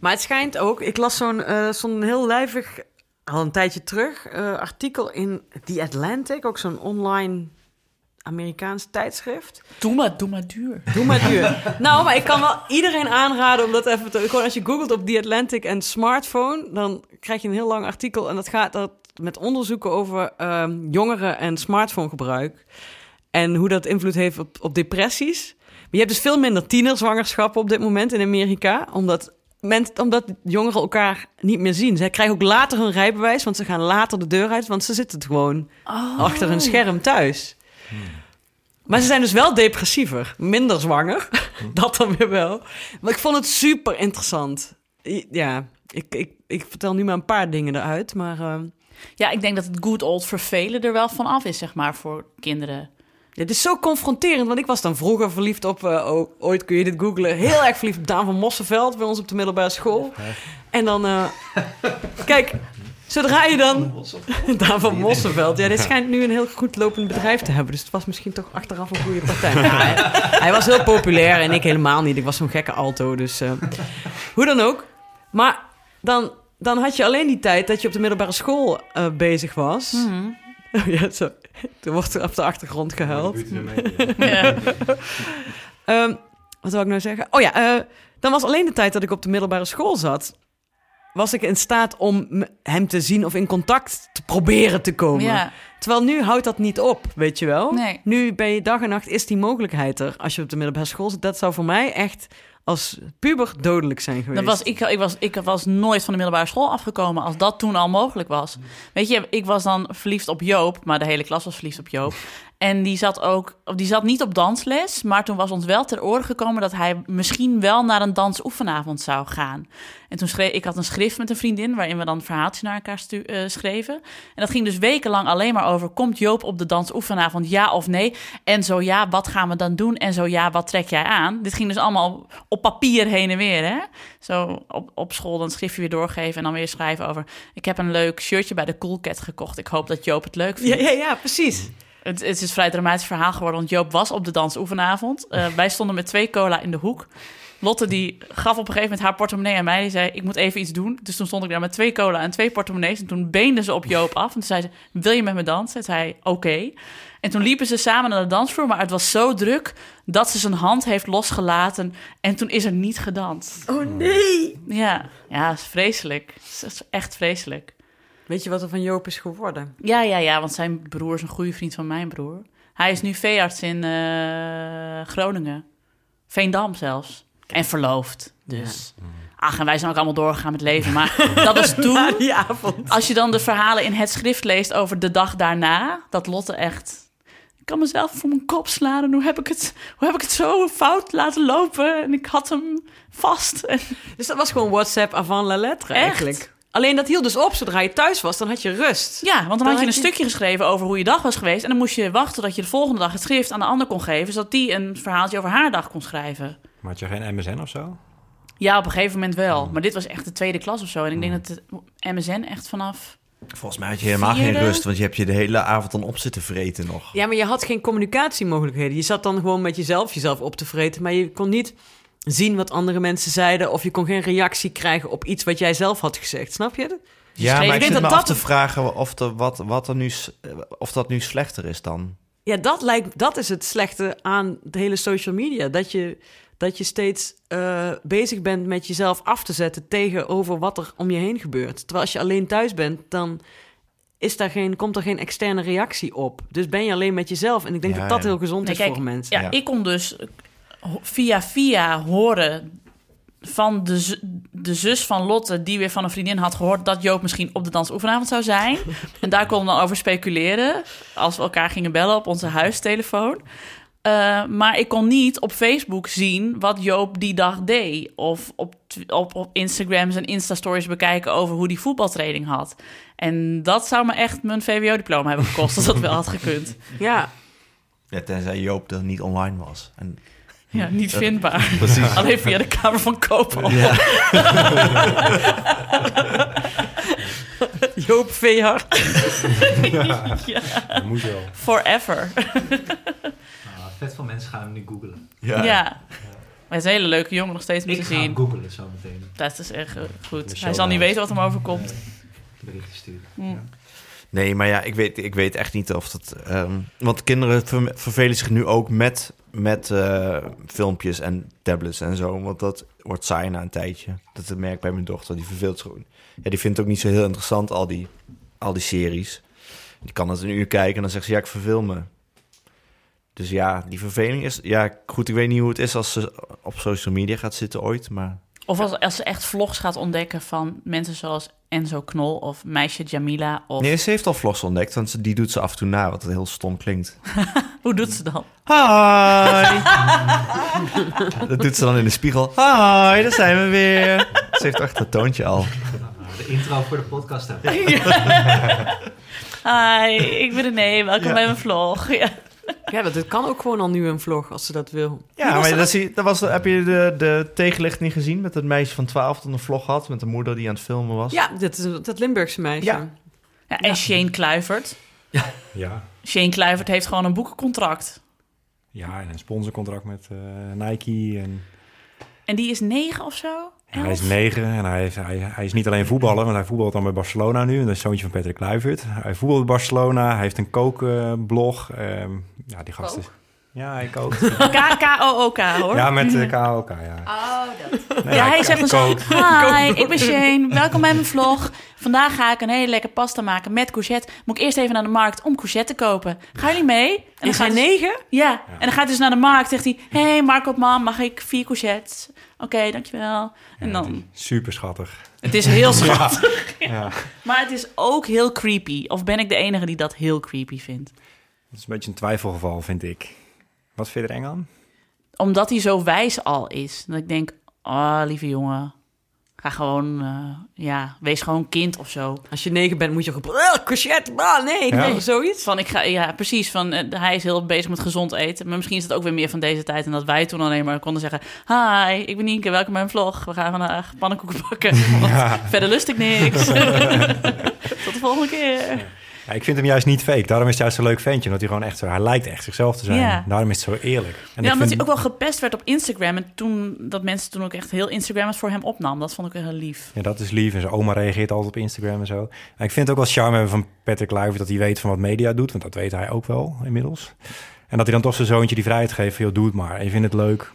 Maar het schijnt ook, ik las zo'n eh, zo'n heel lijvig, al een tijdje terug, eh, artikel in The Atlantic, ook zo'n online Amerikaans tijdschrift. Doe maar, doe maar duur. Doe maar duur. nou, maar ik kan wel iedereen aanraden om dat even te... Gewoon als je googelt op The Atlantic en smartphone, dan krijg je een heel lang artikel. En dat gaat dat met onderzoeken over ehm, jongeren en smartphonegebruik. En hoe dat invloed heeft op, op depressies. Maar je hebt dus veel minder tienerzwangerschappen op dit moment in Amerika. Omdat, men, omdat jongeren elkaar niet meer zien. Zij krijgen ook later hun rijbewijs, want ze gaan later de deur uit. Want ze zitten gewoon achter een scherm thuis. Maar ze zijn dus wel depressiever. Minder zwanger. dat dan weer wel. Maar ik vond het super interessant. Ja, ik, ik, ik vertel nu maar een paar dingen eruit. Maar eh, Ja, ik denk dat het good old vervelen er wel van af is, zeg maar, voor kinderen. het is zo confronterend. Want ik was dan vroeger verliefd op... eh, oh, ooit kun je dit googlen. Heel erg verliefd op Daan van Mossenveld. Bij ons op de middelbare school. En dan... eh, kijk, zodra je dan... Daan van Mossenveld. Ja, dit schijnt nu een heel goed lopend bedrijf te hebben. Dus het was misschien toch achteraf een goede partij. Ja, hij, hij was heel populair en ik helemaal niet. Ik was zo'n gekke alto, dus... eh, hoe dan ook. Maar dan, dan had je alleen die tijd dat je op de middelbare school eh, bezig was. ja, zo. Er wordt er op de achtergrond gehuild. Ja. Ehm, wat wil ik nou zeggen? Oh ja, eh, dan was alleen de tijd dat ik op de middelbare school zat... was ik in staat om hem te zien of in contact te proberen te komen. ja. Terwijl nu houdt dat niet op, weet je wel? Nee. Nu ben je dag en nacht, is die mogelijkheid er als je op de middelbare school zit. Dat zou voor mij echt als puber dodelijk zijn geweest. Dat was, ik, ik, was, ik was nooit van de middelbare school afgekomen als dat toen al mogelijk was. Weet je, ik was dan verliefd op Joop, maar de hele klas was verliefd op Joop. En die zat ook, of die zat niet op dansles, maar toen was ons wel ter oren gekomen dat hij misschien wel naar een dansoefenavond zou gaan. En toen schreef ik had een schrift met een vriendin waarin we dan verhaaltjes naar elkaar eh, schreven. En dat ging dus wekenlang alleen maar over: komt Joop op de dansoefenavond, ja of nee? En zo ja, wat gaan we dan doen? En zo ja, wat trek jij aan? Dit ging dus allemaal op papier heen en weer, hè? Zo op, op school dan schriftje weer doorgeven en dan weer schrijven over: ik heb een leuk shirtje bij de Cool Cat gekocht. Ik hoop dat Joop het leuk Ja, vindt. ja, ja, precies. Het, het is een vrij dramatisch verhaal geworden, want Joop was op de dansoefenavond. Eh, wij stonden met twee cola in de hoek. Lotte die gaf op een gegeven moment haar portemonnee aan mij. Die zei, ik moet even iets doen. Dus toen stond ik daar met twee cola en twee portemonnees. En toen beende ze op Joop af. En toen zei ze, wil je met me dansen? En zei hij, oké. En toen liepen ze samen naar de dansvloer. Maar het was zo druk dat ze zijn hand heeft losgelaten. En toen is er niet gedanst. Oh nee! Ja, ja, dat is vreselijk. Dat is echt vreselijk. Weet je wat er van Joop is geworden? Ja, ja, ja, want zijn broer is een goede vriend van mijn broer. Hij is nu veearts in eh, Groningen. Veendam zelfs. En verloofd, dus. Ach, en wij zijn ook allemaal doorgegaan met leven. Maar dat was toen. Die avond. Als je dan de verhalen in het schrift leest over de dag daarna... dat Lotte echt... Ik kan mezelf voor mijn kop slaan. En hoe heb ik het, hoe heb ik het zo fout laten lopen? En ik had hem vast. En Dus dat was gewoon WhatsApp avant la lettre Echt? eigenlijk. Alleen dat hield dus op zodra je thuis was, dan had je rust. Ja, want dan, Dan had je een had je- stukje geschreven over hoe je dag was geweest. En dan moest je wachten tot je de volgende dag het schrift aan de ander kon geven. Zodat die een verhaaltje over haar dag kon schrijven. Maar had je geen MSN of zo? Ja, op een gegeven moment wel. Maar dit was echt de tweede klas of zo. En ik denk dat het MSN echt vanaf... Volgens mij had je helemaal Vierde? geen rust, want je hebt je de hele avond dan op zitten vreten nog. Ja, maar je had geen communicatiemogelijkheden. Je zat dan gewoon met jezelf jezelf op te vreten, maar je kon niet zien wat andere mensen zeiden of je kon geen reactie krijgen op iets wat jij zelf had gezegd. Snap je? Ja, schreef- maar ik me dat af dat- te vragen of, de, wat, wat er nu, of dat nu slechter is dan. Ja, dat lijkt dat is het slechte aan de hele social media, dat je dat je steeds eh, bezig bent met jezelf af te zetten tegenover wat er om je heen gebeurt. Terwijl als je alleen thuis bent, dan is daar geen, komt er geen externe reactie op. Dus ben je alleen met jezelf. En ik denk Ja, dat dat ja. heel gezond Nee, is kijk, voor mensen. Ja, Ja. ik kon dus via via horen van de, de zus van Lotte... die weer van een vriendin had gehoord... dat Joop misschien op de dansoefenavond zou zijn. en daar konden we dan over speculeren... als we elkaar gingen bellen op onze huistelefoon. Eh, maar ik kon niet op Facebook zien wat Joop die dag deed. Of op, op, op Instagram zijn Insta-stories bekijken over hoe die voetbaltraining had. En dat zou me echt mijn VWO-diploma hebben gekost als dat wel had gekund. ja. Ja, tenzij Joop er niet online was. En, Ja, niet vindbaar. precies. Alleen via de Kamer van Koophandel. Ja. Joop Veehart. Dat moet wel. Forever. Ah, vet veel mensen gaan hem nu googlen. Ja. Ja. Hij is een hele leuke jongen nog steeds om Ik te ga hem zien. googlen zo meteen. Dat is echt goed. Hij zal niet weten wat hem overkomt. Berichtje sturen. Mm. Nee, maar ja, ik weet, ik weet echt niet of dat... ehm, want kinderen ver- vervelen zich nu ook met, met eh, filmpjes en tablets en zo. Want dat wordt saai na een tijdje. Dat merk ik bij mijn dochter, die verveelt gewoon. Ja, die vindt ook niet zo heel interessant, al die, al die series. Die kan het een uur kijken en dan zegt ze, ja, ik verveel me. Dus ja, die verveling is... Ja, goed, ik weet niet hoe het is als ze op social media gaat zitten ooit, maar... Of als, als ze echt vlogs gaat ontdekken van mensen zoals Enzo Knol of meisje Jamila. Of... Nee, ze heeft al vlogs ontdekt, want ze- die doet ze af en toe na, wat heel stom klinkt. Hoe doet ze dan? Hi! dat doet ze dan in de spiegel. Hi, daar zijn we weer. Ze heeft echt het toontje al. De intro voor de podcast heb. Hi, ik ben René, welkom Ja. bij mijn vlog. Ja. Ja, dat, het kan ook gewoon al nu een vlog als ze dat wil. Ja, maar dat, zie, dat was, heb je de, de tegenlicht niet gezien met het meisje van 12 dat een vlog had met de moeder die aan het filmen was? Ja, dat, is dat Limburgse meisje. Ja. Ja, en Shane Kluivert. Ja. Shane Kluivert heeft gewoon een boekencontract. Ja, en een sponsorcontract met eh, Nike. En, En die is negen of zo? En hij is negen en hij is, hij, hij is niet alleen voetballer, want hij voetbalt dan bij Barcelona nu. En dat is zoontje van Patrick Kluivert. Hij voetbalt bij Barcelona, hij heeft een kookblog. Ehm ja, die gast is... Ja, hij kookt. K-K-O-O-K hoor. Ja, met uh, KOK, ja. Oh, dat. Nee, Ja, hij zegt dan zo, hi, ik ben Shane, welkom bij mijn vlog. Vandaag ga ik een hele lekker pasta maken met courgette. Moet ik eerst even naar de markt om courgette te kopen. Gaan jullie mee? En zijn gaat hij- negen? Ja, en dan gaat hij dus naar de markt. Zegt hij, hey Marco, mam, mag ik vier courgettes? Oké, dankjewel. En Ja, dan, Super schattig. het is heel schattig. Ja. Maar het is ook heel creepy. Of ben ik de enige die dat heel creepy vindt? Dat is een beetje een twijfelgeval, vind ik. Wat vind je er eng aan? Omdat hij zo wijs al is. Dat ik denk, ah, lieve jongen, ga gewoon, eh, ja, wees gewoon kind of zo. Als je negen bent, moet je gewoon... Uh, courgette, ah, nee, Ja. nee, zoiets. Van, ik ga, ja, precies. Van, eh, hij is heel bezig met gezond eten. Maar misschien is het ook weer meer van deze tijd. En dat wij toen alleen maar konden zeggen... Hi, ik ben Nienke, welkom bij mijn vlog. We gaan vandaag pannenkoeken bakken. Want verder lust ik niks. Tot de volgende keer. Ja, ik vind hem juist niet fake. Daarom is hij juist een leuk ventje. Omdat hij gewoon echt zo... Hij lijkt echt zichzelf te zijn. Ja. Daarom is het zo eerlijk. En ja, omdat vind- hij ook wel gepest werd op Instagram. En toen, dat mensen toen ook echt heel Instagrammers voor hem opnam. Dat vond ik heel lief. Ja, dat is lief. En zijn oma reageert altijd op Instagram en zo. En ik vind het ook wel charme hebben van Patrick Kluivert... dat hij weet van wat media doet. Want dat weet hij ook wel inmiddels. En dat hij dan toch zijn zoontje die vrijheid geeft. Van, joh, doe het maar. En je vindt het leuk.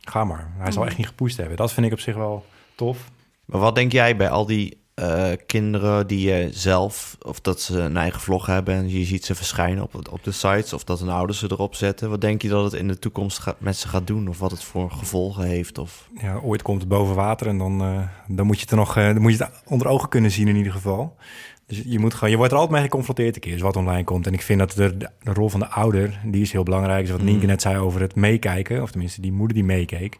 Ga maar. Hij zal echt niet gepusht hebben. Dat vind ik op zich wel tof. Maar wat denk jij bij al die eh, kinderen die je zelf, of dat ze een eigen vlog hebben en je ziet ze verschijnen op, op de sites, of dat een ouder ze erop zetten? Wat denk je dat het in de toekomst gaat, met ze gaat doen? Of wat het voor gevolgen heeft? Of... Ja, ooit komt het boven water en dan, eh, dan moet je het er nog eh, dan moet je het onder ogen kunnen zien in ieder geval. Dus je, moet gewoon, je wordt er altijd mee geconfronteerd een keer, dus wat online komt. En ik vind dat de, de rol van de ouder, die is heel belangrijk. Dus wat Mm. Nienke net zei over het meekijken, of tenminste die moeder die meekeek.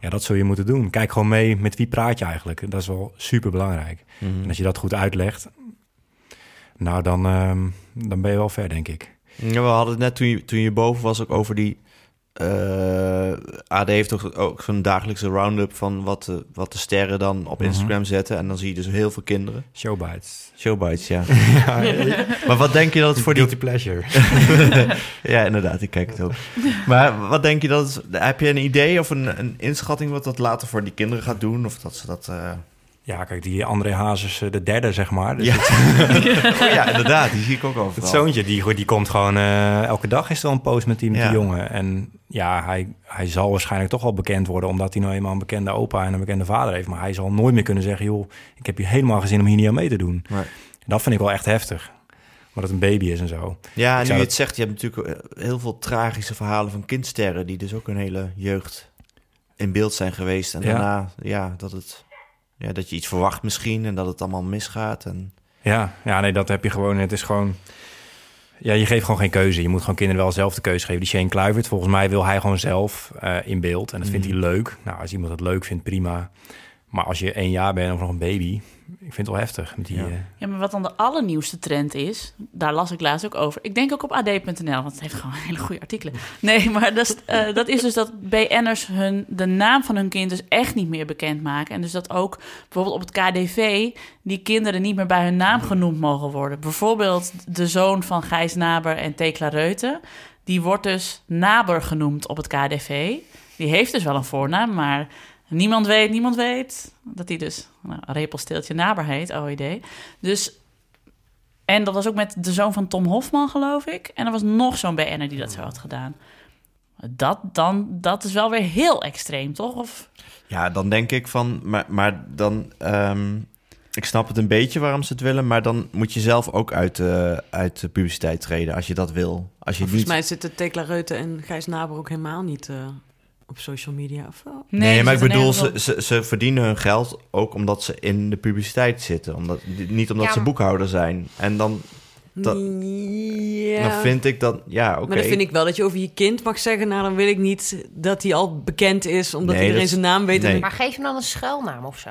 Ja, dat zul je moeten doen. Kijk gewoon mee met wie praat je eigenlijk. Dat is wel super belangrijk. Mhm. En als je dat goed uitlegt, nou dan, ehm, dan ben je wel ver, denk ik. Ja, we hadden het net toen je, toen je boven was ook over die. Eh, AD heeft toch ook zo'n dagelijkse round-up van wat de, wat de sterren dan op Mhm. Instagram zetten. En dan zie je dus heel veel kinderen. Showbites. Showbites, ja. ja, maar wat denk je dat het voor die guilty pleasure. ja, inderdaad, ik kijk het ook. Maar wat denk je dat... het- heb je een idee of een, een inschatting wat dat later voor die kinderen gaat doen? Of dat ze dat... eh, Ja, kijk, die André Hazes, eh, de derde, zeg maar. Dus Ja. het- Oh ja, inderdaad, die zie ik ook Het overal. zoontje, die, die komt gewoon... eh, elke dag is er een post met die, met Ja. die jongen. En ja, hij, hij zal waarschijnlijk toch wel bekend worden... omdat hij nou eenmaal een bekende opa en een bekende vader heeft. Maar hij zal nooit meer kunnen zeggen... joh, ik heb hier helemaal geen zin om hier niet aan mee te doen. Nee. Dat vind ik wel echt heftig. Maar dat het een baby is en zo. Ja, Ik nu je dat- het zegt, je hebt natuurlijk eh, heel veel tragische verhalen van kindsterren... die dus ook een hele jeugd in beeld zijn geweest. En Ja. daarna, ja, dat het... Ja, dat je iets verwacht misschien en dat het allemaal misgaat. En... Ja, ja, nee, dat heb je gewoon. Het is gewoon... Ja, je geeft gewoon geen keuze. Je moet gewoon kinderen wel zelf de keuze geven. Die Shane Kluivert, volgens mij wil hij gewoon zelf eh, in beeld. En dat vindt Mhm. hij leuk. Nou, als iemand het leuk vindt, prima. Maar als je één jaar bent of nog een baby... Ik vind het wel heftig. Met die, Ja. eh, Ja, maar wat dan de allernieuwste trend is, daar las ik laatst ook over. Ik denk ook op ad.nl, want het heeft gewoon hele goede artikelen. Nee, maar dat is, eh, dat is dus dat BN'ers hun, de naam van hun kind dus echt niet meer bekendmaken. En dus dat ook bijvoorbeeld op het KDV die kinderen niet meer bij hun naam genoemd mogen worden. Bijvoorbeeld de zoon van Gijs Naber en Tekla Reuten. Die wordt dus Naber genoemd op het KDV. Die heeft dus wel een voornaam, maar niemand weet, niemand weet dat hij dus nou, Repelsteeltje Naber heet, OED. Dus, en dat was ook met de zoon van Tom Hofman, geloof ik. En er was nog zo'n BN'er die dat zo had gedaan. Dat, dan, dat is wel weer heel extreem, toch? Of, Ja, dan denk ik van... Maar, maar dan... ehm, ik snap het een beetje waarom ze het willen, maar dan moet je zelf ook uit, de uit de publiciteit treden als je dat wil. Als je Volgens niet... mij zitten Tekla Reuten en Gijs Naber ook helemaal niet eh, op social media. Of wel? Nee, maar ik bedoel, ze, ze, ze verdienen hun geld ook omdat ze in de publiciteit zitten. Omdat, niet omdat Ja, ze boekhouder zijn. En dan, Dat- ja. dan vind ik dat, ja, oké. Maar dan vind ik wel dat je over je kind mag zeggen... nou, dan wil ik niet dat hij al bekend is... omdat Nee, iedereen dat- zijn naam weet. nee. Maar geef hem dan een schuilnaam of zo.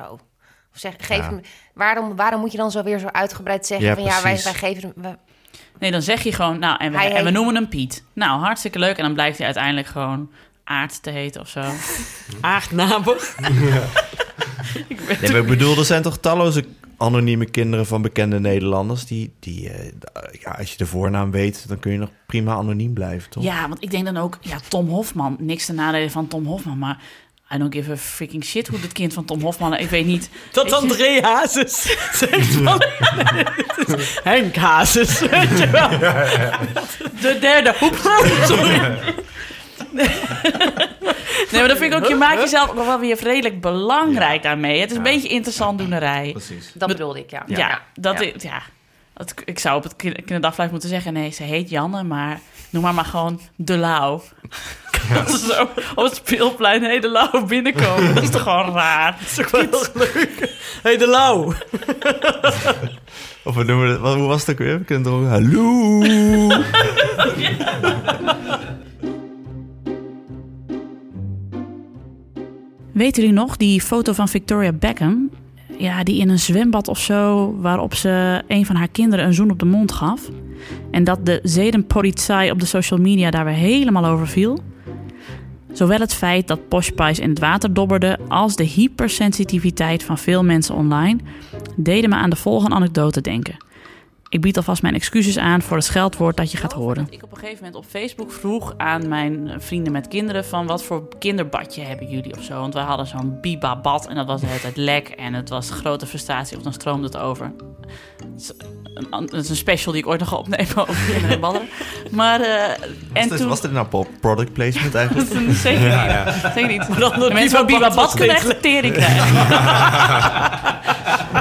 Of zeg, geef Ja. hem, waarom, waarom moet je dan zo weer zo uitgebreid zeggen Ja, van ja, wij, wij geven hem... Nee, dan zeg je gewoon, nou, en we, Hij en we noemen hem Piet. Nou, hartstikke leuk. En dan blijkt hij uiteindelijk gewoon Aard te heten of zo. Aard Naber. Nee, maar ik bedoel, er zijn toch talloze anonieme kinderen van bekende Nederlanders... die, die eh, ja, als je de voornaam weet, dan kun je nog prima anoniem blijven, toch? Ja, want ik denk dan ook, ja, Tom Hofman. Niks te nadelen van Tom Hofman, maar I don't give a freaking shit hoe het kind van Tom Hofman... Ik weet niet. Dat André Hazes zegt van... Henk Hazes, weet je wel. De derde hoep. Sorry. Nee, maar dan vind ik ook, je maakt jezelf ook wel weer redelijk belangrijk daarmee. Het is een beetje interessant doenerij. Precies. Dat bedoelde ik, ja. Ja, dat ja. Ik, ja. Dat, ik zou op het kin- kinderdagverblijf moeten zeggen... nee, ze heet Janne, maar noem maar maar gewoon De Lauw. Dat ze zo op het speelplein hey, De Lauw binnenkomen. Dat is toch gewoon raar? Dat is ook wel heel leuk. hey, de Lauw. Of we noemen het, wat, hoe was het ook weer? We kunnen er ook, hallo! Weten jullie nog die foto van Victoria Beckham? Ja, die in een zwembad of zo, waarop ze een van haar kinderen een zoen op de mond gaf. En dat de zedenpolitie op de social media daar weer helemaal over viel. Zowel het feit dat Posh in het water dobberde, als de hypersensitiviteit van veel mensen online, deden me aan de volgende anekdote denken. Ik bied alvast mijn excuses aan voor het scheldwoord dat je gaat horen. Ik op een gegeven moment op Facebook vroeg aan mijn vrienden met kinderen van wat voor kinderbadje hebben jullie of zo. Want wij hadden zo'n bibabad en dat was de hele tijd lek en het was grote frustratie of dan stroomde het over. Het is een, special die ik ooit nog ga opnemen over kinderen badderen. Maar eh, en Was dit, toen... was dit nou product placement eigenlijk? Dat is zeker niet. Zeker niet. De mensen van Bibabad kunnen echt tering krijgen.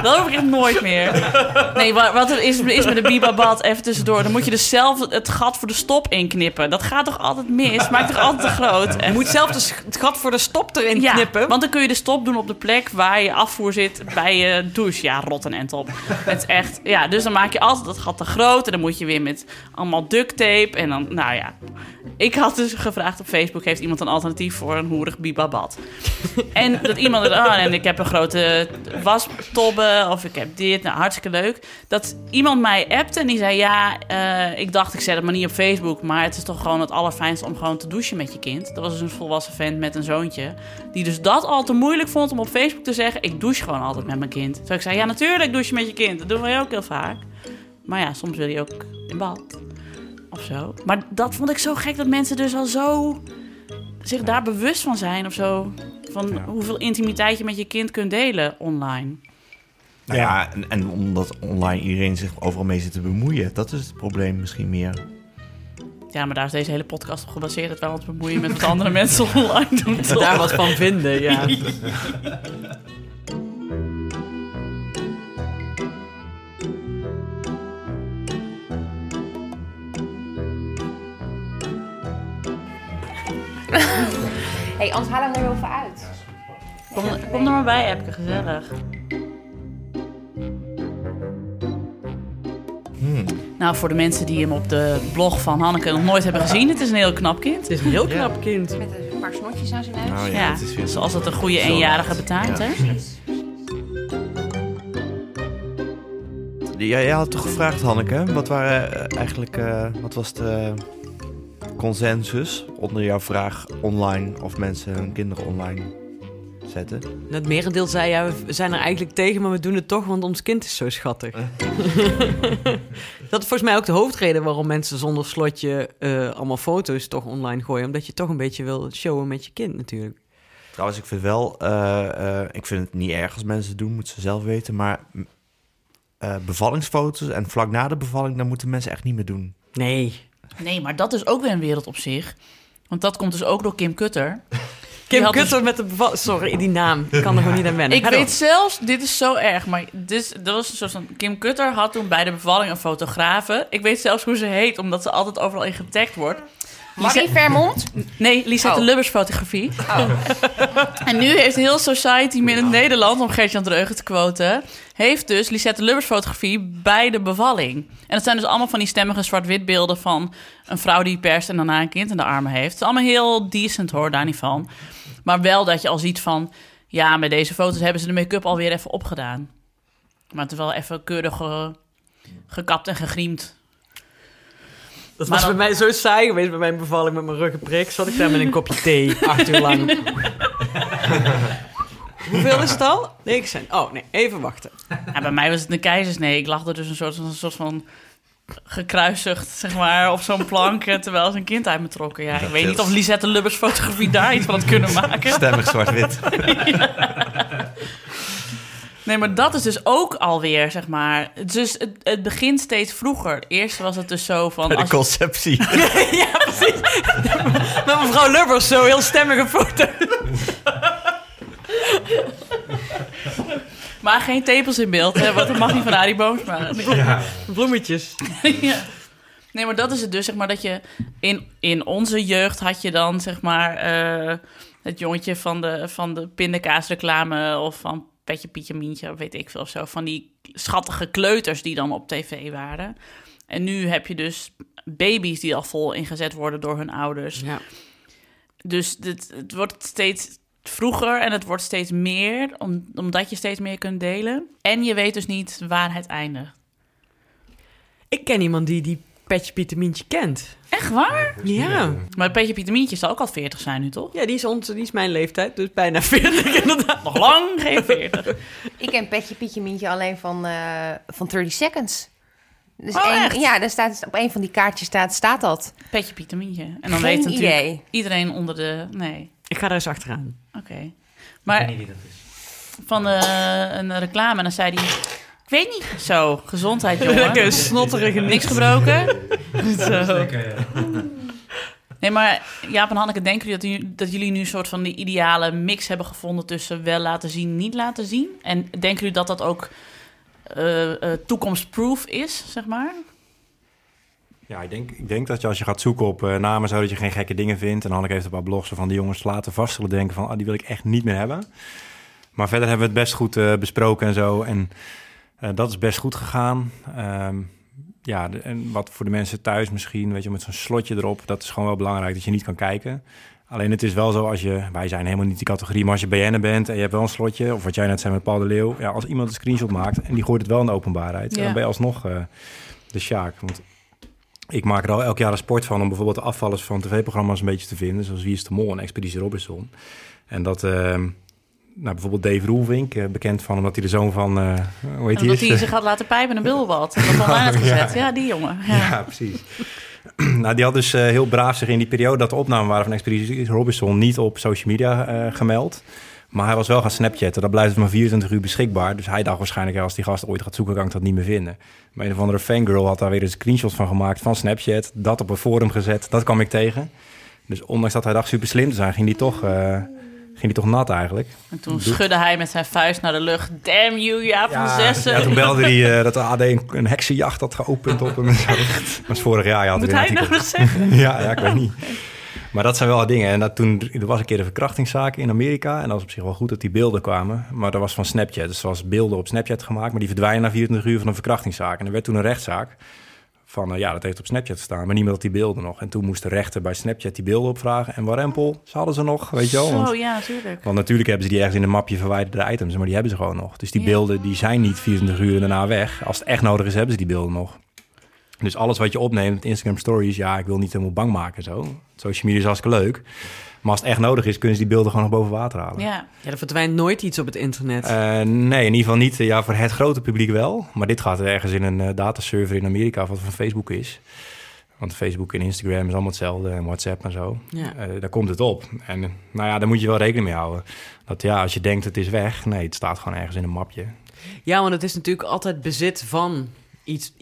Dat hoef ik echt nooit meer. Nee, wa- wat er is, is met de Bibabad, even tussendoor... dan moet je dus zelf het gat voor de stop inknippen. Dat gaat toch altijd mis? Maakt toch altijd te groot? En Je moet zelf sch- het gat voor de stop erin ja, knippen. want dan kun je de stop doen op de plek waar je afvoer zit bij je douche. Ja, rot en end op. Het is echt, ja, dus dan maak je altijd dat gat te groot. En dan moet je weer met allemaal duct tape. En dan, nou ja. Ik had dus gevraagd op Facebook, heeft iemand een alternatief voor een hoerig bibabad? en dat iemand, oh, en ik heb een grote wastobbe of ik heb dit. Nou, hartstikke leuk. Dat iemand mij appte en die zei, ja, eh, ik dacht ik zet het maar niet op Facebook. Maar het is toch gewoon het allerfijnste om gewoon te douchen met je kind. Dat was dus een volwassen vent met een zoontje. Die dus dat al te moeilijk vond om op Facebook te zeggen, ik douche gewoon altijd met mijn kind. Terwijl ik zei, ja natuurlijk douche je met je kind. Dat doen wij ook heel vaak. Maar ja, soms wil je ook in bad. Of zo. Maar dat vond ik zo gek dat mensen dus al zo zich daar bewust van zijn of zo. Van Ja. hoeveel intimiteit je met je kind kunt delen online. Nou ja, en, en omdat online iedereen zich overal mee zit te bemoeien. Dat is het probleem misschien meer. Ja, maar daar is deze hele podcast op gebaseerd. Dat wij ons bemoeien met wat andere mensen online doen. toch? Daar wat van vinden, ja. hey, anders haal hem er heel even uit. Kom, kom er maar bij, Epke. Gezellig. Nou, voor de mensen die hem op de blog van Hanneke nog nooit hebben gezien. Het is een heel knap kind. Het is een heel knap kind. Met een paar snotjes aan zijn neus. Nou Ja, het is weer zoals het een goede eenjarige betaamt, Ja. hè? Ja, jij had toch gevraagd, Hanneke, wat, waren, eh, eigenlijk, eh, wat was de consensus onder jouw vraag online of mensen hun kinderen online zetten? Het merendeel zei, ja, we zijn er eigenlijk tegen, maar we doen het toch, want ons kind is zo schattig. dat is volgens mij ook de hoofdreden waarom mensen zonder slotje eh, allemaal foto's toch online gooien. Omdat je toch een beetje wil showen met je kind natuurlijk. Trouwens, ik vind wel, eh, eh, ik vind het niet erg als mensen het doen, moeten ze zelf weten, maar bevallingsfoto's en vlak na de bevalling, dat moeten mensen echt niet meer doen. Nee. Nee, maar dat is ook weer een wereld op zich. Want dat komt dus ook door Kim Kutter. Kim had dus- Kutter met de beval... Sorry, die naam. Ik kan er gewoon niet aan wennen. Ik weet zelfs, dit is zo erg, maar dit, dat was een soort van... Kim Kutter had toen bij de bevalling een fotografe. Ik weet zelfs hoe ze heet, omdat ze altijd overal in getagd wordt. Marie Vermond? Nee, Lisette Oh. Lubbers fotografie. en nu heeft heel Society Midden-Nederland, om Gertjan Dreugen te quoten... heeft dus Lisette Lubbers fotografie bij de bevalling. En dat zijn dus allemaal van die stemmige zwart-wit beelden... van een vrouw die perst en daarna een kind in de armen heeft. Het is allemaal heel decent hoor, daar niet van. Maar wel dat je al ziet van... ja, met deze foto's hebben ze de make-up alweer even opgedaan. Maar het is wel even keurig ge- gekapt en gegriemd. Dat Maar was dan- bij mij zo saai geweest bij mijn bevalling met mijn ruggenprik. Zat ik daar met een kopje thee, acht uur lang. Hoeveel is het al? Niks zijn. Oh nee, even wachten. Ja, bij mij was het een keizersnee. Ik lag er dus een soort, een soort van gekruisigd, zeg maar, op zo'n plank... eh, terwijl ze een kind uit me trokken. Ja, ik weet niet of Lisette Lubbers fotografie daar iets van had kunnen maken. Stemmig zwart-wit. Nee, maar dat is dus ook alweer, zeg maar... Dus het, het begint steeds vroeger. Eerst was het dus zo van... Bij de als- conceptie. ja, precies. Met mevrouw Lubbers, zo heel stemmige foto. Maar geen tepels in beeld, hè, want dat mag niet van Arie Boomsma. Nee. Bloemetjes. ja. Nee, maar dat is het dus, zeg maar, dat je... In, in onze jeugd had je dan, zeg maar... eh, het jongetje van de, van de pindakaasreclame... of van Petje Pietje Mientje, weet ik veel of zo. Van die schattige kleuters die dan op tv waren. En nu heb je dus baby's die al vol ingezet worden door hun ouders. Ja. Dus dit, het wordt steeds vroeger en het wordt steeds meer, om, omdat je steeds meer kunt delen. En je weet dus niet waar het eindigt. Ik ken iemand die die Petje Pietermientje kent. Echt waar? Ja. Maar Petje Pietermientje zal ook al 40 zijn nu, toch? Ja, die is, ons, die is mijn leeftijd, dus bijna 40 inderdaad. Nog lang geen 40. Ik ken Petje Pietje Mientje alleen van, eh, van 30 Seconds. Dus Oh, één- ja, daar staat, op een van die kaartjes staat, staat dat. Petje Pietermientje. En dan Geen weet natuurlijk idee. iedereen onder de... Nee, Ik ga er eens achteraan. oké. Ik weet Maar niet wie dat is. van eh, een reclame, en dan zei hij... Ik weet niet. Zo, gezondheid, jongen. Lekker snotterige Niks gebroken? Zo. Nee, maar Jaap en Hanneke, denken jullie dat, u- dat jullie nu een soort van die ideale mix hebben gevonden tussen wel laten zien, niet laten zien? En denken jullie dat dat ook eh, eh, toekomstproof is, zeg maar? Ja, ik denk, ik denk dat je als je gaat zoeken op eh, namen zo dat je geen gekke dingen vindt. En Hanneke heeft een paar blogs van die jongens laten vast zullen denken van, ah, die wil ik echt niet meer hebben. Maar verder hebben we het best goed eh, besproken en zo. En eh, dat is best goed gegaan. Ehm, ja, de- en wat voor de mensen thuis misschien, weet je, met zo'n slotje erop, dat is gewoon wel belangrijk dat je niet kan kijken. Alleen het is wel zo als je, wij zijn helemaal niet die categorie, maar als je BN'er bent en je hebt wel een slotje, of wat jij net zei met Paul de Leeuw, ja, als iemand een screenshot maakt en die gooit het wel in de openbaarheid, Ja. dan ben je alsnog eh, de Sjaak. Want ik maak er al elk jaar een sport van om bijvoorbeeld de afvallers van tv-programma's een beetje te vinden, zoals Wie is de Mol en Expeditie Robinson. En dat, ehm, nou, bijvoorbeeld Dave Roelvink, eh, bekend van omdat hij de zoon van, eh hoe heet En dat hij? hij zich had laten pijpen in een bilbad. Dat had gezet. Ja, die jongen. Ja. Ja, precies. nou, die had dus eh, heel braaf zich in die periode dat de opnamen waren van Expeditie Robinson niet op social media gemeld. Maar hij was wel gaan Snapchatten. Dat blijft maar 24 uur beschikbaar. Dus hij dacht waarschijnlijk, als die gast ooit gaat zoeken, kan ik dat niet meer vinden. Maar een of andere fangirl had daar weer een screenshot van gemaakt van Snapchat. Dat op een forum gezet. Dat kwam ik tegen. Dus ondanks dat hij dacht super slim te zijn, ging die toch, ging die toch nat eigenlijk. En toen schudde hij met zijn vuist naar de lucht. Damn you, Jaap van Zessen. ja, toen belde hij eh, dat de AD een, een heksenjacht had geopend op hem. Dat was vorig jaar. Ja, had Moet hij nou nog zeggen? ja, ja, ik weet niet. Maar dat zijn wel dingen. En dat toen, er was een keer een verkrachtingszaak in Amerika. En dat was op zich wel goed dat die beelden kwamen. Maar dat was van Snapchat. Dus er was beelden op Snapchat gemaakt. Maar die verdwijnen na 24 uur van een verkrachtingszaak. En er werd toen een rechtszaak. Van eh, ja, dat heeft op Snapchat gestaan. Maar niemand had die beelden nog. En toen moest de rechter bij Snapchat die beelden opvragen. En warempel, ze hadden ze nog, weet je wel. Want, Zo, ja, natuurlijk. want natuurlijk hebben ze die ergens in een mapje verwijderde items. Maar die hebben ze gewoon nog. Dus die Ja. beelden die zijn niet 24 uur daarna weg. Als het echt nodig is, hebben ze die beelden nog. Dus alles wat je opneemt Instagram Stories, ja, ik wil niet helemaal bang maken zo. Social media is hartstikke leuk. Maar als het echt nodig is, kunnen ze die beelden gewoon nog boven water halen. Ja. Ja, er verdwijnt nooit iets op het internet. Eh, nee, in ieder geval niet. eh, Ja, voor het grote publiek wel. Maar dit gaat ergens in een eh, dataserver in Amerika, wat van Facebook is. Want Facebook en Instagram is allemaal hetzelfde en WhatsApp en zo. ja. Eh, daar komt het op. En nou ja, daar moet je wel rekening mee houden. Dat ja, als je denkt het is weg, nee, het staat gewoon ergens in een mapje. ja, want het is natuurlijk altijd bezit van iets,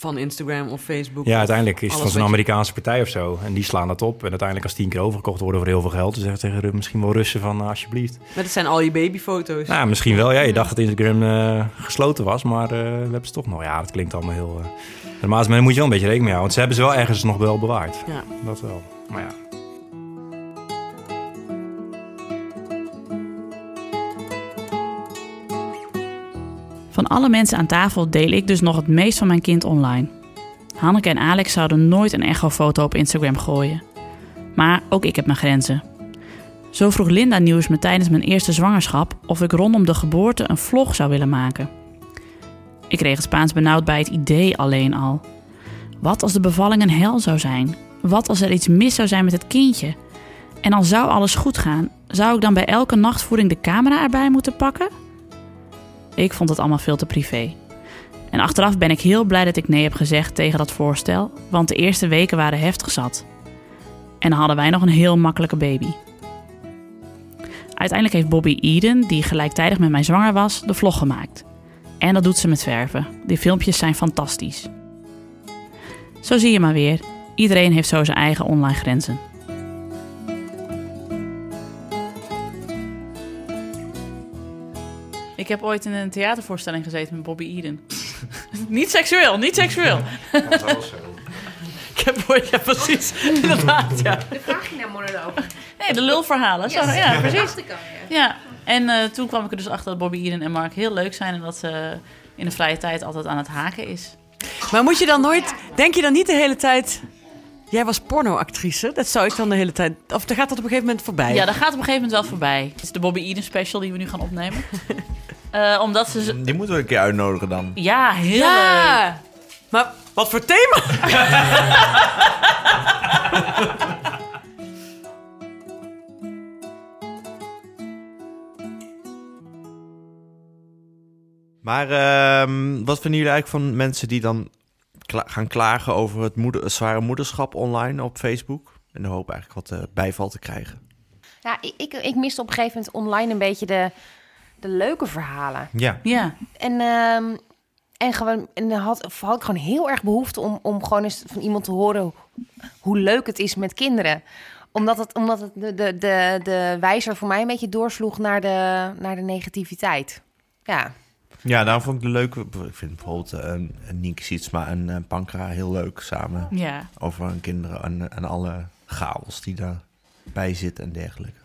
van Instagram of Facebook. Ja, uiteindelijk is het van zo'n Amerikaanse partij of zo. En die slaan dat op. En uiteindelijk als tien keer overgekocht worden voor heel veel geld... dan zeggen tegen misschien wel Russen van eh, alsjeblieft. Maar het zijn al je babyfoto's. Nou, misschien wel. Ja, je dacht dat Instagram eh, gesloten was, maar eh, we hebben ze toch nog. Ja, dat klinkt allemaal heel... normaal, maar daar moet je wel een beetje rekening mee houden. Want ze hebben ze wel ergens nog wel bewaard. Ja. Dat wel. Maar ja. Van alle mensen aan tafel deel ik dus nog het meest van mijn kind online. Hanneke en Alex zouden nooit een echofoto op Instagram gooien. Maar ook ik heb mijn grenzen. Zo vroeg Linda Nieuws me tijdens mijn eerste zwangerschap of ik rondom de geboorte een vlog zou willen maken. Ik kreeg het Spaans benauwd bij het idee alleen al. Wat als de bevalling een hel zou zijn? Wat als er iets mis zou zijn met het kindje? En al zou alles goed gaan, zou ik dan bij elke nachtvoering de camera erbij moeten pakken? Ik vond het allemaal veel te privé. En achteraf ben ik heel blij dat ik nee heb gezegd tegen dat voorstel, want de eerste weken waren heftig zat. En dan hadden wij nog een heel makkelijke baby. Uiteindelijk heeft Bobby Eden, die gelijktijdig met mij zwanger was, de vlog gemaakt. En dat doet ze met verven. Die filmpjes zijn fantastisch. Zo zie je maar weer. Iedereen heeft zo zijn eigen online grenzen. Ik heb ooit in een theatervoorstelling gezeten met Bobby Eden. niet seksueel, niet seksueel. Ik heb ooit, ja precies, inderdaad, ja. De vagina-monoloog. Nee, de lulverhalen. Zo, ja, precies. Ja, en eh, toen kwam ik er dus achter dat Bobby Eden en Mark heel leuk zijn... en dat ze in de vrije tijd altijd aan het haken is. Maar moet je dan nooit... Denk je dan niet de hele tijd... Jij was pornoactrice, dat zou ik dan de hele tijd... Of dan gaat dat op een gegeven moment voorbij? Ja, dat gaat op een gegeven moment wel voorbij. Het is de Bobby Eden special die we nu gaan opnemen. Eh, omdat ze... Die moeten we een keer uitnodigen dan. Ja, heel leuk. Ja! Maar wat voor thema? Maar ehm, wat vinden jullie eigenlijk van mensen die dan kla- gaan klagen over het, moeder, het zware moederschap online op Facebook? In de hoop eigenlijk wat eh, bijval te krijgen. Ja, ik, ik, ik miste op een gegeven moment online een beetje de, de leuke verhalen. Ja. Ja, En, ehm, en, gewoon, en dan had, had ik gewoon heel erg behoefte om, om gewoon eens van iemand te horen hoe, leuk het is met kinderen. Omdat het, omdat het de, de, de, de wijzer voor mij een beetje doorsloeg naar de, naar de negativiteit. Ja, Ja, daarom vond ik de leuke... Ik vind bijvoorbeeld eh, een, een Nienke Sietsma en een Pankra heel leuk samen. ja. Over hun kinderen en, en alle chaos die daarbij zit en dergelijke.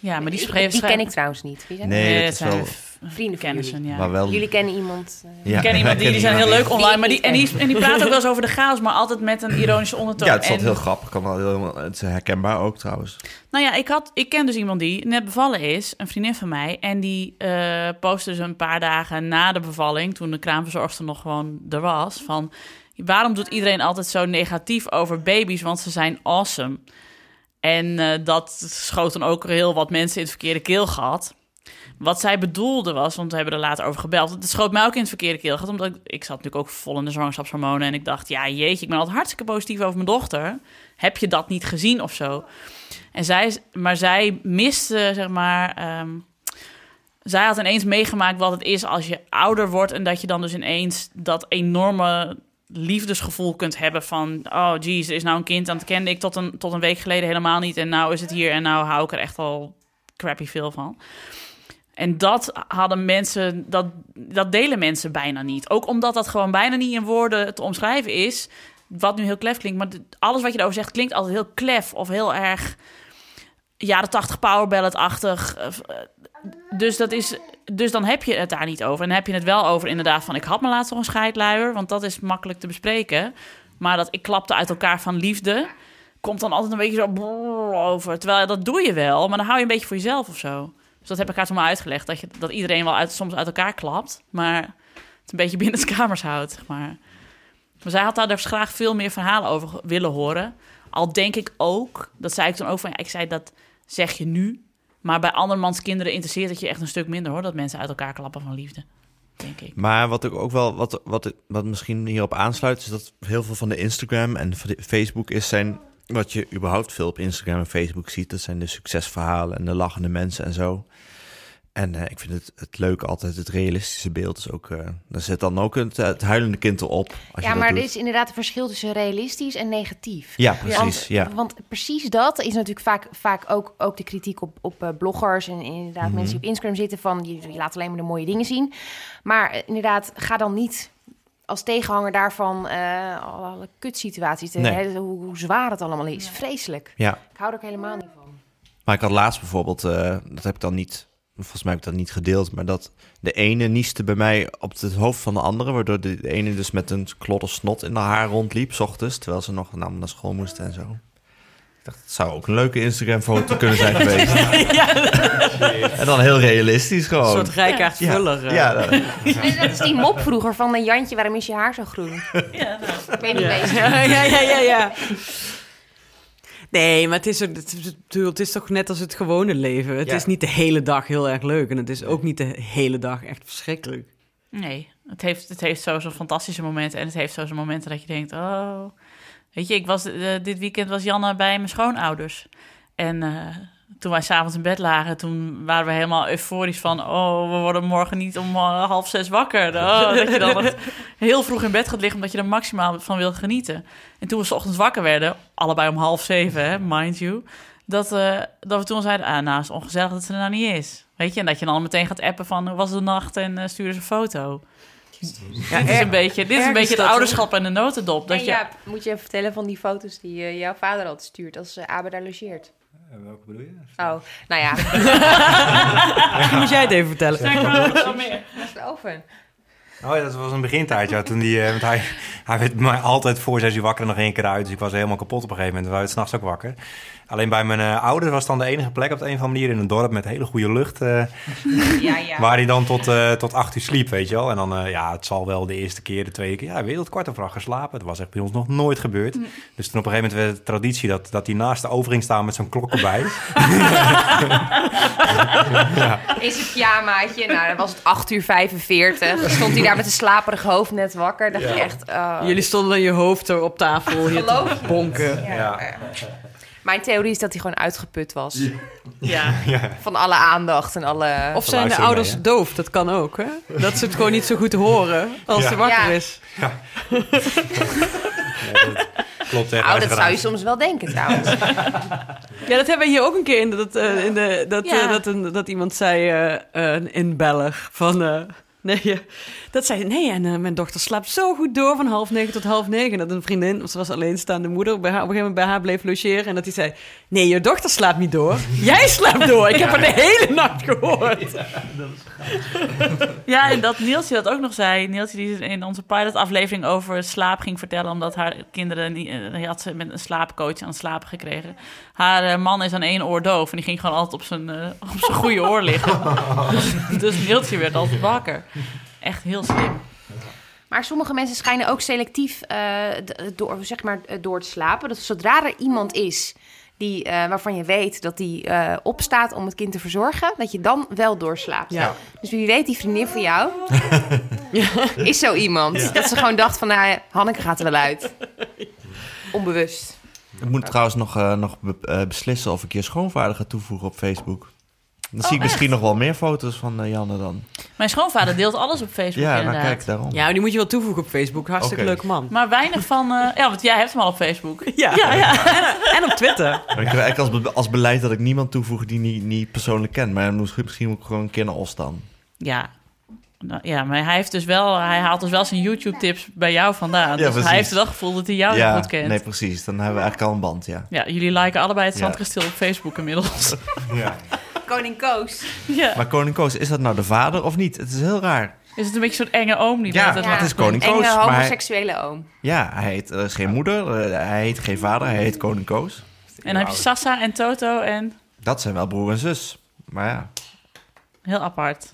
Ja, maar die schreef... die ken ik trouwens niet. Wie zijn Nee, dat zijn wel- Vrienden kennissen, ja. Maar wel... Jullie kennen iemand. eh, Ja, Ik ken iemand die, die zijn heel leuk online, maar die, en, die, Die en die praten ook wel eens over de chaos, maar altijd met een ironische ondertoon. Ja, het is En- heel grappig. Kan wel heel, het is herkenbaar ook trouwens. Nou ja, ik, had, ik ken dus iemand die net bevallen is, een vriendin van mij. En die eh postte dus een paar dagen na de bevalling, toen de kraamverzorgster nog gewoon er was, van... Waarom doet iedereen altijd zo negatief over baby's, want ze zijn awesome? En eh, dat schoot dan ook heel wat mensen in het verkeerde keelgat. Wat zij bedoelde was, want we hebben er later over gebeld. Het schoot mij ook in het verkeerde keelgat, omdat ik, ik zat natuurlijk ook vol in de zwangerschapshormonen. En ik dacht, ja jeetje, ik ben altijd hartstikke positief over mijn dochter. Heb je dat niet gezien of zo? En zij, maar zij miste, zeg maar. ehm, zij had ineens meegemaakt wat het is als je ouder wordt. En dat je dan dus ineens dat enorme liefdesgevoel kunt hebben van... oh jeez, er is nou een kind. En dat kende ik tot een, tot een week geleden helemaal niet. En nou is het hier en nou hou ik er echt al crappy veel van. En dat hadden mensen, dat, dat delen mensen bijna niet. Ook omdat dat gewoon bijna niet in woorden te omschrijven is. Wat nu heel klef klinkt, maar alles wat je erover zegt klinkt altijd heel klef of heel erg jaren 80 powerballad-achtig. Dus, dat is, dus dan heb je het daar niet over. En dan heb je het wel over inderdaad van... ik had me laatst nog een scheidluier, want dat is makkelijk te bespreken. Maar dat ik klapte uit elkaar van liefde... komt dan altijd een beetje zo over. Terwijl dat doe je wel, maar dan hou je een beetje voor jezelf of zo. Dus dat heb ik haar toen maar uitgelegd. Dat, je, dat iedereen wel uit, soms uit elkaar klapt, maar het een beetje binnen de kamers houdt, zeg maar. Maar zij had daar dus graag veel meer verhalen over willen horen. Al denk ik ook, dat zei ik toen ook van... Ja, ik zei, dat zeg je nu. Maar bij andermans kinderen interesseert het je echt een stuk minder, hoor. Dat mensen uit elkaar klappen van liefde, denk ik. Maar wat ik ook wel, wat, wat, wat misschien hierop aansluit, is dat heel veel van de Instagram en Facebook is zijn, wat je überhaupt veel op Instagram en Facebook ziet, dat zijn de succesverhalen en de lachende mensen en zo. En eh, ik vind het, het leuk altijd, het realistische beeld is ook... eh daar zit dan ook het, het huilende kind erop. Als je Ja, dat maar doet. er is inderdaad een verschil tussen realistisch en negatief. Ja, precies, Want, ja. want precies dat is natuurlijk vaak, vaak ook, ook de kritiek op, op eh, bloggers en inderdaad Mhm. mensen die op Instagram zitten van je, je laat alleen maar de mooie dingen zien. Maar inderdaad, ga dan niet als tegenhanger daarvan eh alle kutsituaties, te- Nee. hè, hoe, hoe zwaar het allemaal is. Vreselijk. Ja, Ik hou er ook helemaal niet van. maar ik had laatst bijvoorbeeld, eh, dat heb ik dan niet... Volgens mij heb ik dat niet gedeeld, maar dat de ene nieste bij mij op het hoofd van de andere, waardoor de, ene dus met een klodder snot in haar haar rondliep, s ochtends, terwijl ze nog nou, naar school moest en zo. Ik dacht, het zou ook een leuke Instagram-foto kunnen zijn geweest. En dan heel realistisch Een gewoon. soort rijkaard ja, vuller. eh. ja, dat- dat is die mop vroeger van een Jantje, waarom is je haar zo groen? Ja, nou. Ik weet niet. Ja, ja, ja, ja, ja. Nee, maar het is, ook, het, het is toch net als het gewone leven. Het Ja. is niet de hele dag heel erg leuk. En het is ook niet de hele dag echt verschrikkelijk. Nee, het heeft, het heeft zo zijn fantastische momenten. En het heeft zo zijn momenten dat je denkt, oh... Weet je, ik was, eh, dit weekend was Janne bij mijn schoonouders. En eh, toen wij s'avonds in bed lagen, toen waren we helemaal euforisch van... oh, we worden morgen niet om eh, half zes wakker. Oh, dat je dan heel vroeg in bed gaat liggen, omdat je er maximaal van wilt genieten. En toen we 's ochtends wakker werden, allebei om half zeven, hè, mind you... Dat, eh, dat we toen zeiden, ah, nou, is ongezellig dat ze er nou niet is. Weet je, en dat je dan meteen gaat appen van, hoe was de nacht en eh stuur eens een foto. Ja, dit is een beetje, dit is een beetje het dat, ouderschap en de notendop. Dat En je, ja, moet je even vertellen van die foto's die jouw vader altijd stuurt als uh, Abe daar logeert? Welke bedoel je? Oh, nou ja, Misschien moet jij het even vertellen. dat is de oven. Oh ja, dat was een begintijd, ja. Toen die, eh, want hij, hij werd mij altijd voor zes uur wakker nog één keer uit. Dus ik was helemaal kapot op een gegeven moment. We waren s'nachts ook wakker. Alleen bij mijn eh, ouders was dan de enige plek op de een of andere manier in een dorp met hele goede lucht. eh, Ja, ja. Waar hij dan tot, eh, tot acht uur sliep, weet je wel. En dan, eh, ja, het zal wel de eerste keer, de tweede keer. Ja, weer tot kwart over acht geslapen. Dat was echt bij ons nog nooit gebeurd. Dus toen op een gegeven moment werd het traditie dat, dat hij naast de over ging staan met zo'n klok erbij. In zijn pyjamaatje. Nou, dan was het 8 uur 45. Stond hij daar met een slaperig hoofd net wakker. Dacht je echt... oh. Jullie stonden dan je hoofd zo op tafel hier Geloof te bonken. Ja. Mijn theorie is dat hij gewoon uitgeput was. ja. Van alle aandacht en alle... Of zijn de ouders mee, doof? Dat kan ook, hè? Dat ze het gewoon niet zo goed horen als Ja. ze wakker Ja. is. Ja, dat klopt echt. Oh, dat zou je soms wel denken trouwens. Ja, dat hebben we hier ook een keer in, dat, eh, in de, dat, Ja. eh, dat, een, dat iemand zei eh, eh, een inbeller van... nee, dat zei nee, en eh, mijn dochter slaapt zo goed door van half negen tot half negen. En dat een vriendin, of ze was alleenstaande moeder, bij haar, op een gegeven moment bij haar bleef logeren. En dat die zei, nee, je dochter slaapt niet door. Jij slaapt door. Ik heb haar de hele nacht gehoord. ja, en dat Nielsje dat ook nog zei. Nielsje die in onze pilot-aflevering over slaap ging vertellen... omdat haar kinderen... Niet, eh, die had ze met een slaapcoach aan het slapen gekregen. Haar eh, man is aan één oor doof... en die ging gewoon altijd op zijn, eh, op zijn goede oor liggen. dus Nielsje werd altijd wakker. Echt heel slim. Maar sommige mensen schijnen ook selectief eh, door, zeg maar, door te slapen. Dat zodra er iemand is die, eh, waarvan je weet dat die eh, opstaat om het kind te verzorgen, dat je dan wel doorslaapt. Ja. Dus wie weet, die vriendin van jou is zo iemand. Dat ze gewoon dacht van, nou, Hanneke gaat er wel uit. Onbewust. Ik moet trouwens nog, eh, nog be- eh, beslissen of ik je schoonvader ga toevoegen op Facebook. Dan zie ik Oh, misschien nog wel meer foto's van eh, Janne dan. Mijn schoonvader deelt alles op Facebook Ja, nou inderdaad. kijk, daarom. Ja, die moet je wel toevoegen op Facebook. Hartstikke Oké. leuke man. Maar weinig van... eh, ja, want jij hebt hem al op Facebook. Ja, Ja, ja. En, en op Twitter. Ik heb eigenlijk als, be- als beleid dat ik niemand toevoeg die niet, niet persoonlijk ken. Maar misschien, moet ik gewoon een keer naar Os dan. Ja. Nou, ja, maar hij heeft dus wel, hij haalt dus wel zijn YouTube-tips bij jou vandaan. Ja, dus precies. hij heeft wel het gevoel dat hij jou goed kent. nee, precies. Dan hebben we eigenlijk al een band, ja. Ja, jullie liken allebei het Ja. zandkasteel op Facebook inmiddels. Ja. Koning Koos. ja. Maar Koning Koos, is dat nou de vader of niet? Het is heel raar. Is het een beetje zo'n enge oom die Ja, dat het is Koning Enge Koos. Maar hij, homoseksuele oom. ja, hij heet, is geen moeder, eh, hij heet geen vader, hij heet Koning Koos. En dan heb je Sassa en Toto en Dat zijn wel broer en zus. Maar ja, heel apart.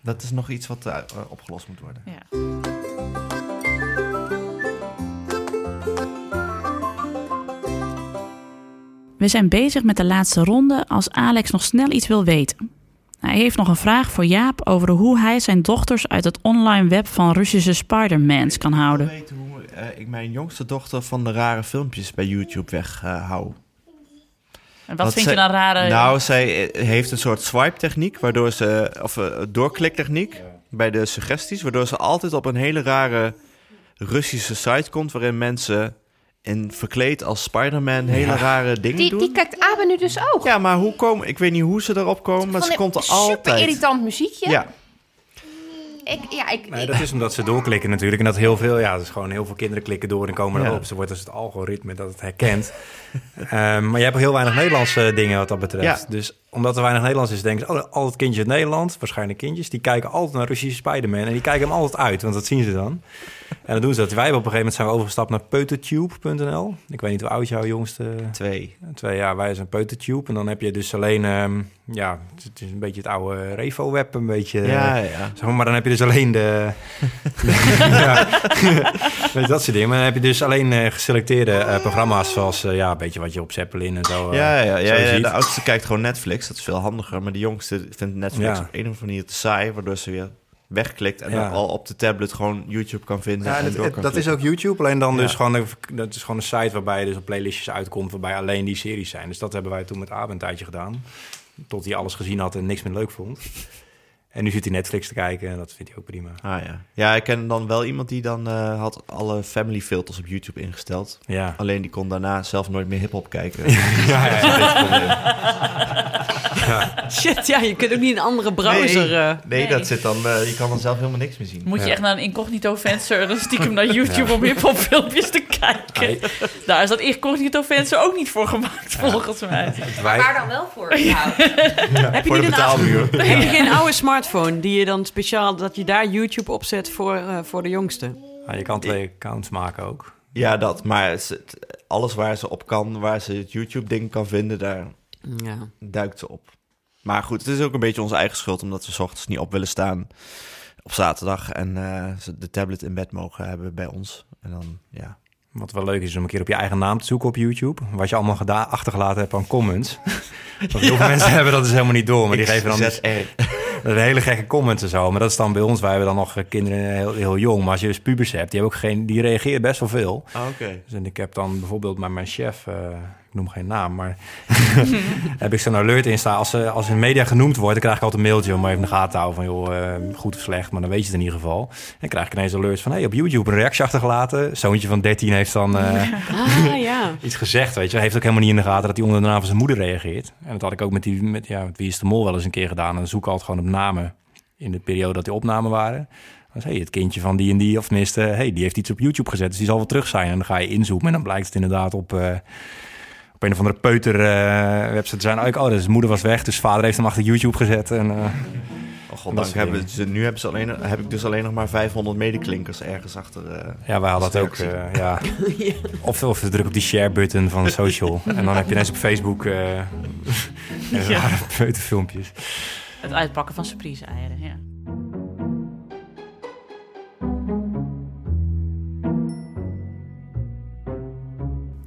dat is nog iets wat eh, opgelost moet worden. Ja. We zijn bezig met de laatste ronde als Alex nog snel iets wil weten. Hij heeft nog een vraag voor Jaap over hoe hij zijn dochters uit het online web van Russische Spider-Mans kan houden. Ik wil weten hoe eh, ik mijn jongste dochter van de rare filmpjes bij YouTube weghoud. En wat Wat vind zij- je dan rare... Nou, zij eh, heeft een soort swipe-techniek, waardoor ze, of eh, doorkliktechniek bij de suggesties, waardoor ze altijd op een hele rare Russische site komt, waarin mensen in verkleed als Spider-Man hele rare dingen Die, doen. die kijkt Abe nu dus ook. Ja, maar hoe komen? Ik weet niet hoe ze erop komen, maar Van ze komt er Super altijd. irritant muziekje. Ja, Ik, ja, ik, Nee, dat is omdat ze doorklikken natuurlijk. En dat heel veel, ja, is gewoon heel veel kinderen klikken door en komen Ja. erop. Ze wordt dus het algoritme dat het herkent. Ehm, maar je hebt ook heel weinig Nederlandse dingen wat dat betreft. Ja. Dus omdat er weinig Nederlands is, denken ze, oh, altijd kindjes uit Nederland, waarschijnlijk kindjes, die kijken altijd naar Russische Spider-Man. En die kijken hem altijd uit, want dat zien ze dan. En dan doen ze dat. Wij op een gegeven moment zijn we overgestapt naar peutertube.nl. Ik weet niet hoe oud jouw jongste... twee. Twee jaar, wij zijn Peutertube. En dan heb je dus alleen, ehm, ja, het is een beetje het oude Revo-web, een beetje... Ja, ja. Zeg maar, maar dan heb je dus alleen de... ja. Weet dat soort dingen. Maar dan heb je dus alleen eh, geselecteerde eh, programma's zoals... eh, ja, een beetje wat je op Zeppelin en zo... Ja, ja, ja, ja, ziet. de oudste kijkt gewoon Netflix. Dat is veel handiger. Maar de jongste vindt Netflix Ja. op een of andere manier te saai. Waardoor ze weer wegklikt en Ja. dan al op de tablet gewoon YouTube kan vinden. Ja, en dat, door kan dat is ook YouTube. Alleen dan dus gewoon... een- Dat is gewoon een site waarbij je dus op playlistjes uitkomt... waarbij alleen die series zijn. Dus dat hebben wij toen met Abe een tijdje gedaan. Tot hij alles gezien had en niks meer leuk vond. En nu zit hij Netflix te kijken en dat vindt hij ook prima. Ah ja. Ja, ik ken dan wel iemand die dan eh, had alle family filters op YouTube ingesteld. Ja. Alleen die kon daarna zelf nooit meer hip-hop kijken. ja, ja, ja. Probleem. Shit, ja, je kunt ook niet een andere browser. Nee, eh. nee, Nee. dat zit dan. eh, je kan dan zelf helemaal niks meer zien. Moet je Ja. echt naar een incognito venster en dan stiekem naar YouTube om hiphop filmpjes te kijken. Daar is dat incognito venster ook niet voor gemaakt, volgens mij. Wij, Waar dan wel voor? Nou, Heb je niet een. Heb je geen oude smartphone die je dan speciaal, dat je daar YouTube op zet voor, eh, voor de jongste? Ja, je kan twee accounts maken ook. Ja, dat. Maar alles waar ze op kan, waar ze het YouTube-ding kan vinden, daar Ja. duikt ze op. Maar goed, het is ook een beetje onze eigen schuld, omdat we 's ochtends niet op willen staan op zaterdag en eh, ze de tablet in bed mogen hebben bij ons. En dan, ja. Wat wel leuk is, is om een keer op je eigen naam te zoeken op YouTube. Wat je allemaal gedaan, achtergelaten hebt aan comments. Want heel veel mensen hebben dat dus helemaal niet door. Maar die geven dan dus. een hele gekke comments en zo. Maar dat is dan bij ons. Wij hebben dan nog eh, kinderen heel, heel jong. Maar als je dus pubers hebt, die, hebben ook geen, die reageren best wel veel. Ah, Oké. Dus en ik heb dan bijvoorbeeld met mijn chef, eh, ik noem geen naam, maar heb ik zo'n alert in staan. Als, ze als in media genoemd wordt, dan krijg ik altijd een mailtje om even in de gaten te houden van joh, eh, goed of slecht, maar dan weet je het in ieder geval. En dan krijg ik ineens alerts van hey, op YouTube een reactie achtergelaten. Zoontje van 13 heeft dan eh, Ah, iets gezegd, weet je. Hij heeft ook helemaal niet in de gaten dat hij onder de naam van zijn moeder reageert. En dat had ik ook met, die, met, ja, met Wie is de Mol wel eens een keer gedaan. En dan zoek ik altijd gewoon op namen in de periode dat die opnamen waren. Dan hey, het kindje van die en die, of tenminste, hey, die heeft iets op YouTube gezet, dus die zal wel terug zijn. En dan ga je inzoomen en dan blijkt het inderdaad op, eh, op een of andere peuter eh, website te zijn. Oh, oh, dus moeder was weg, dus vader heeft hem achter YouTube gezet. En, eh, goddank hebben ze, nu hebben ze alleen, heb ik dus alleen nog maar 500 medeklinkers ergens achter. eh, ja, wij hadden dat ook. Eh, ja. Of, of druk op die share-button van social. En dan heb je ineens op Facebook eh rare peuterfilmpjes. Het uitpakken van surprise-eieren, ja.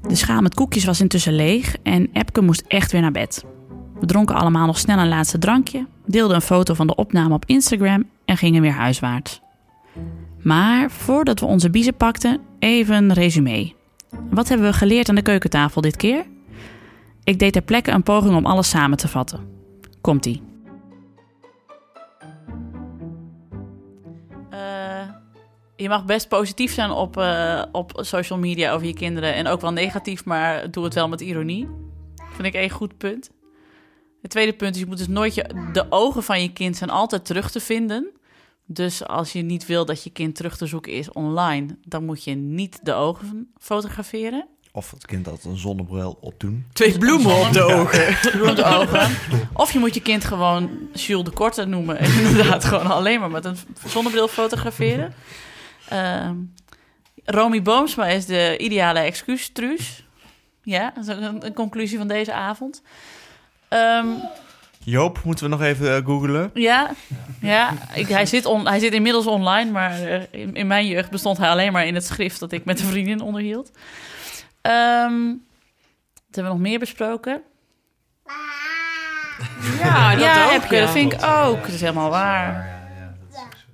De schaal met koekjes was intussen leeg en Epke moest echt weer naar bed. We dronken allemaal nog snel een laatste drankje, deelden een foto van de opname op Instagram en gingen weer huiswaarts. Maar voordat we onze biezen pakten, even een resume. Wat hebben we geleerd aan de keukentafel dit keer? Ik deed ter plekke een poging om alles samen te vatten. Komt-ie. Eh, je mag best positief zijn op, eh, op social media over je kinderen. En ook wel negatief, maar doe het wel met ironie. Vind ik één goed punt. Het tweede punt is, je moet dus nooit je... De ogen van je kind zijn altijd terug te vinden. Dus als je niet wil dat je kind terug te zoeken is online... dan moet je niet de ogen fotograferen. of het kind had een zonnebril opdoen. Twee bloemen op de ogen. Bloed ogen. Of je moet je kind gewoon Jules de Korte noemen. En inderdaad gewoon alleen maar met een zonnebril fotograferen. Ehm Romy Boomsma is de ideale excuustruus. Ja, dat is ook een, een conclusie van deze avond. Ehm, Joop, moeten we nog even eh, googlen? ja, ja ik, hij, zit on, hij zit inmiddels online, maar eh, in, in mijn jeugd bestond hij alleen maar in het schrift dat ik met een vriendin onderhield. Ehm, wat hebben we nog meer besproken? Ja, dat ja, ook. heb ja. dat vind ik ook. Dat is helemaal waar. Ja, ja, dat is ook zo.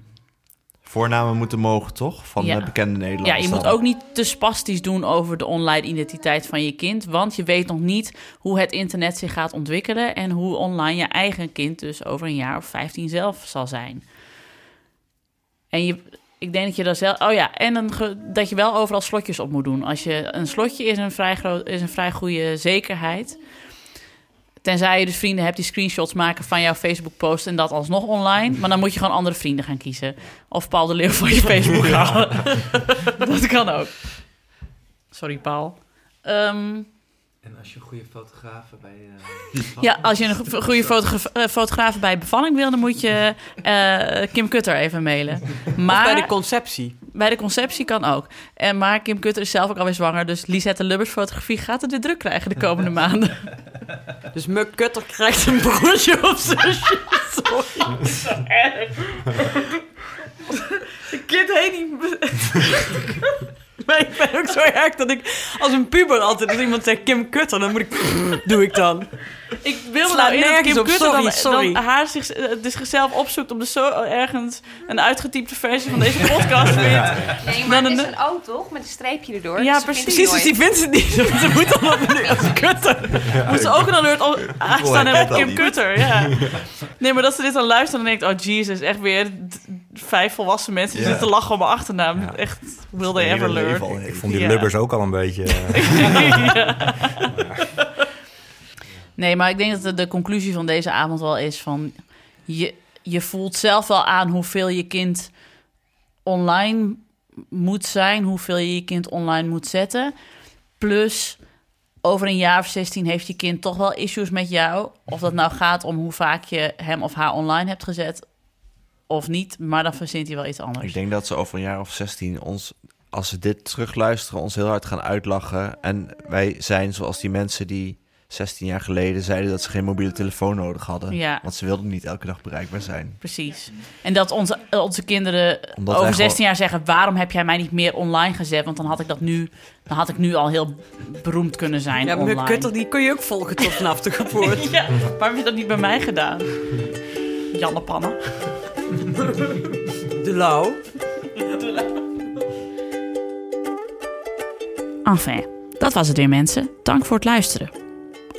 Voornamen moeten mogen, toch? Van Ja. de bekende Nederlanders. Ja, je moet ook niet te spastisch doen over de online identiteit van je kind. Want je weet nog niet hoe het internet zich gaat ontwikkelen. En hoe online je eigen kind dus over een jaar of 15 zelf zal zijn. En je, ik denk dat je daar zelf. Oh ja, en een dat je wel overal slotjes op moet doen. Als je een slotje is een vrij, groot, is een vrij goede zekerheid. Tenzij je dus vrienden hebt die screenshots maken van jouw Facebook-post en dat alsnog online. Maar dan moet je gewoon andere vrienden gaan kiezen. Of Paul de Leeuw van je Facebook halen. dat kan ook. Sorry, Paul. Ehm, En als je een goede fotograaf bij... eh, ja, als je een go- goede fotogra- eh, fotograaf bij bevalling wil, dan moet je eh, Kim Kutter even mailen. Maar Of bij de conceptie. bij de conceptie kan ook. En maar Kim Kutter is zelf ook alweer zwanger, dus Lisette Lubbers fotografie gaat het weer druk krijgen de komende maanden. Dus Muk Kutter krijgt een broertje of zusje. Sorry. De kind heet niet... Maar ik ben ook zo erg dat ik als een puber altijd... Als iemand zegt Kim Kutter, dan moet ik... Doe ik dan. Ik wil Slaat nou in dat Kim op, Kutter sorry, dan, sorry. dan haar zich, eh, dus zichzelf opzoekt om dus zo ergens een uitgetypte versie van deze podcast vindt. Nee, maar Dan het is een- een O toch? Met een streepje erdoor. Ja, Dus precies. dus die vindt het niet. Ze moet dan op Kutter. Moet ze ook een alert op- aanstaan hebben op Kim Kutter, ja. Nee, maar dat ze dit dan luisteren en denkt... oh, jezus, echt weer vijf volwassen mensen die Ja. zitten te lachen om mijn achternaam. Ja. Echt, will they ever learn. Ik vond die Ja. lubbers ook al een beetje... eh, Nee, maar ik denk dat de, conclusie van deze avond wel is van... Je, je voelt zelf wel aan hoeveel je kind online moet zijn... hoeveel je je kind online moet zetten. Plus, over een jaar of 16 heeft je kind toch wel issues met jou. Of dat nou gaat om hoe vaak je hem of haar online hebt gezet... of niet, maar dan verzint hij wel iets anders. Ik denk dat ze over een jaar of 16 ons, als ze dit terugluisteren, ons heel hard gaan uitlachen. En wij zijn zoals die mensen die 16 jaar geleden zeiden dat ze geen mobiele telefoon nodig hadden. Ja. Want ze wilden niet elke dag bereikbaar zijn. Precies. En dat onze, onze kinderen Omdat over wij 16 gewoon- jaar zeggen... waarom heb jij mij niet meer online gezet? Want dan had ik dat nu... dan had ik nu al heel beroemd kunnen zijn Ja, online. Kutter, die kun je ook volgen tot vanaf de geboorte. Ja, waarom heb je dat niet bij mij gedaan? Janne Pannen. De Lau. Enfin, dat was het weer mensen. Dank voor het luisteren.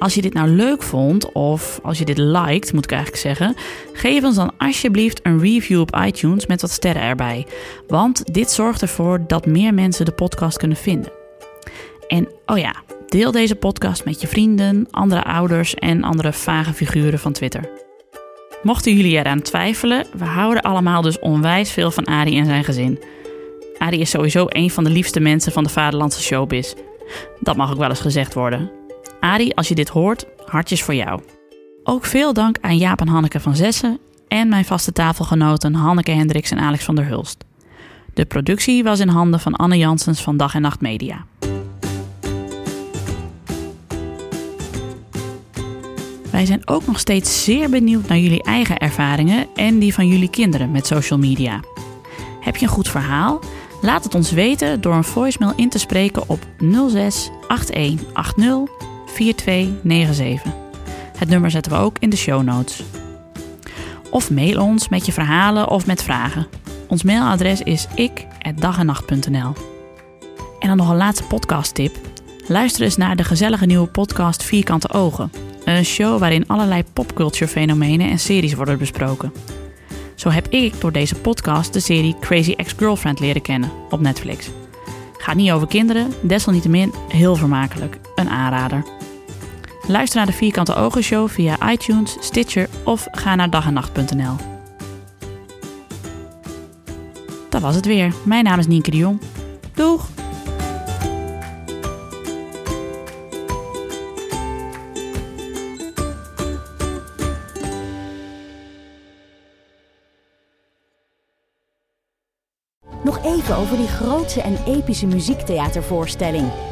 Als je dit nou leuk vond, of als je dit liked, moet ik eigenlijk zeggen... geef ons dan alsjeblieft een review op iTunes met wat sterren erbij. Want dit zorgt ervoor dat meer mensen de podcast kunnen vinden. En oh ja, deel deze podcast met je vrienden, andere ouders en andere vage figuren van Twitter. Mochten jullie eraan twijfelen, we houden allemaal dus onwijs veel van Arie en zijn gezin. Arie is sowieso een van de liefste mensen van de vaderlandse showbiz. Dat mag ook wel eens gezegd worden. Arie, als je dit hoort, hartjes voor jou. Ook veel dank aan Jaap en Hanneke van Zessen en mijn vaste tafelgenoten Hanneke Hendricks en Alex van der Hulst. De productie was in handen van Anne Janssens van Dag en Nacht Media. Wij zijn ook nog steeds zeer benieuwd naar jullie eigen ervaringen en die van jullie kinderen met social media. Heb je een goed verhaal? Laat het ons weten door een voicemail in te spreken op 06 8180 4297. Het nummer zetten we ook in de show notes. Of mail ons met je verhalen of met vragen. Ons mailadres is ik@dagennacht.nl. En dan nog een laatste podcasttip. Luister eens naar de gezellige nieuwe podcast Vierkante Ogen. Een show waarin allerlei popculture fenomenen en series worden besproken. Zo heb ik door deze podcast de serie Crazy Ex-Girlfriend leren kennen op Netflix. Gaat niet over kinderen, desalniettemin heel vermakelijk. Een aanrader. Luister naar de Vierkante Ogen Show via iTunes, Stitcher of ga naar dagennacht.nl. Dat was het weer. Mijn naam is Nienke de Jong. Doeg! Nog even over die grootse en epische muziektheatervoorstelling.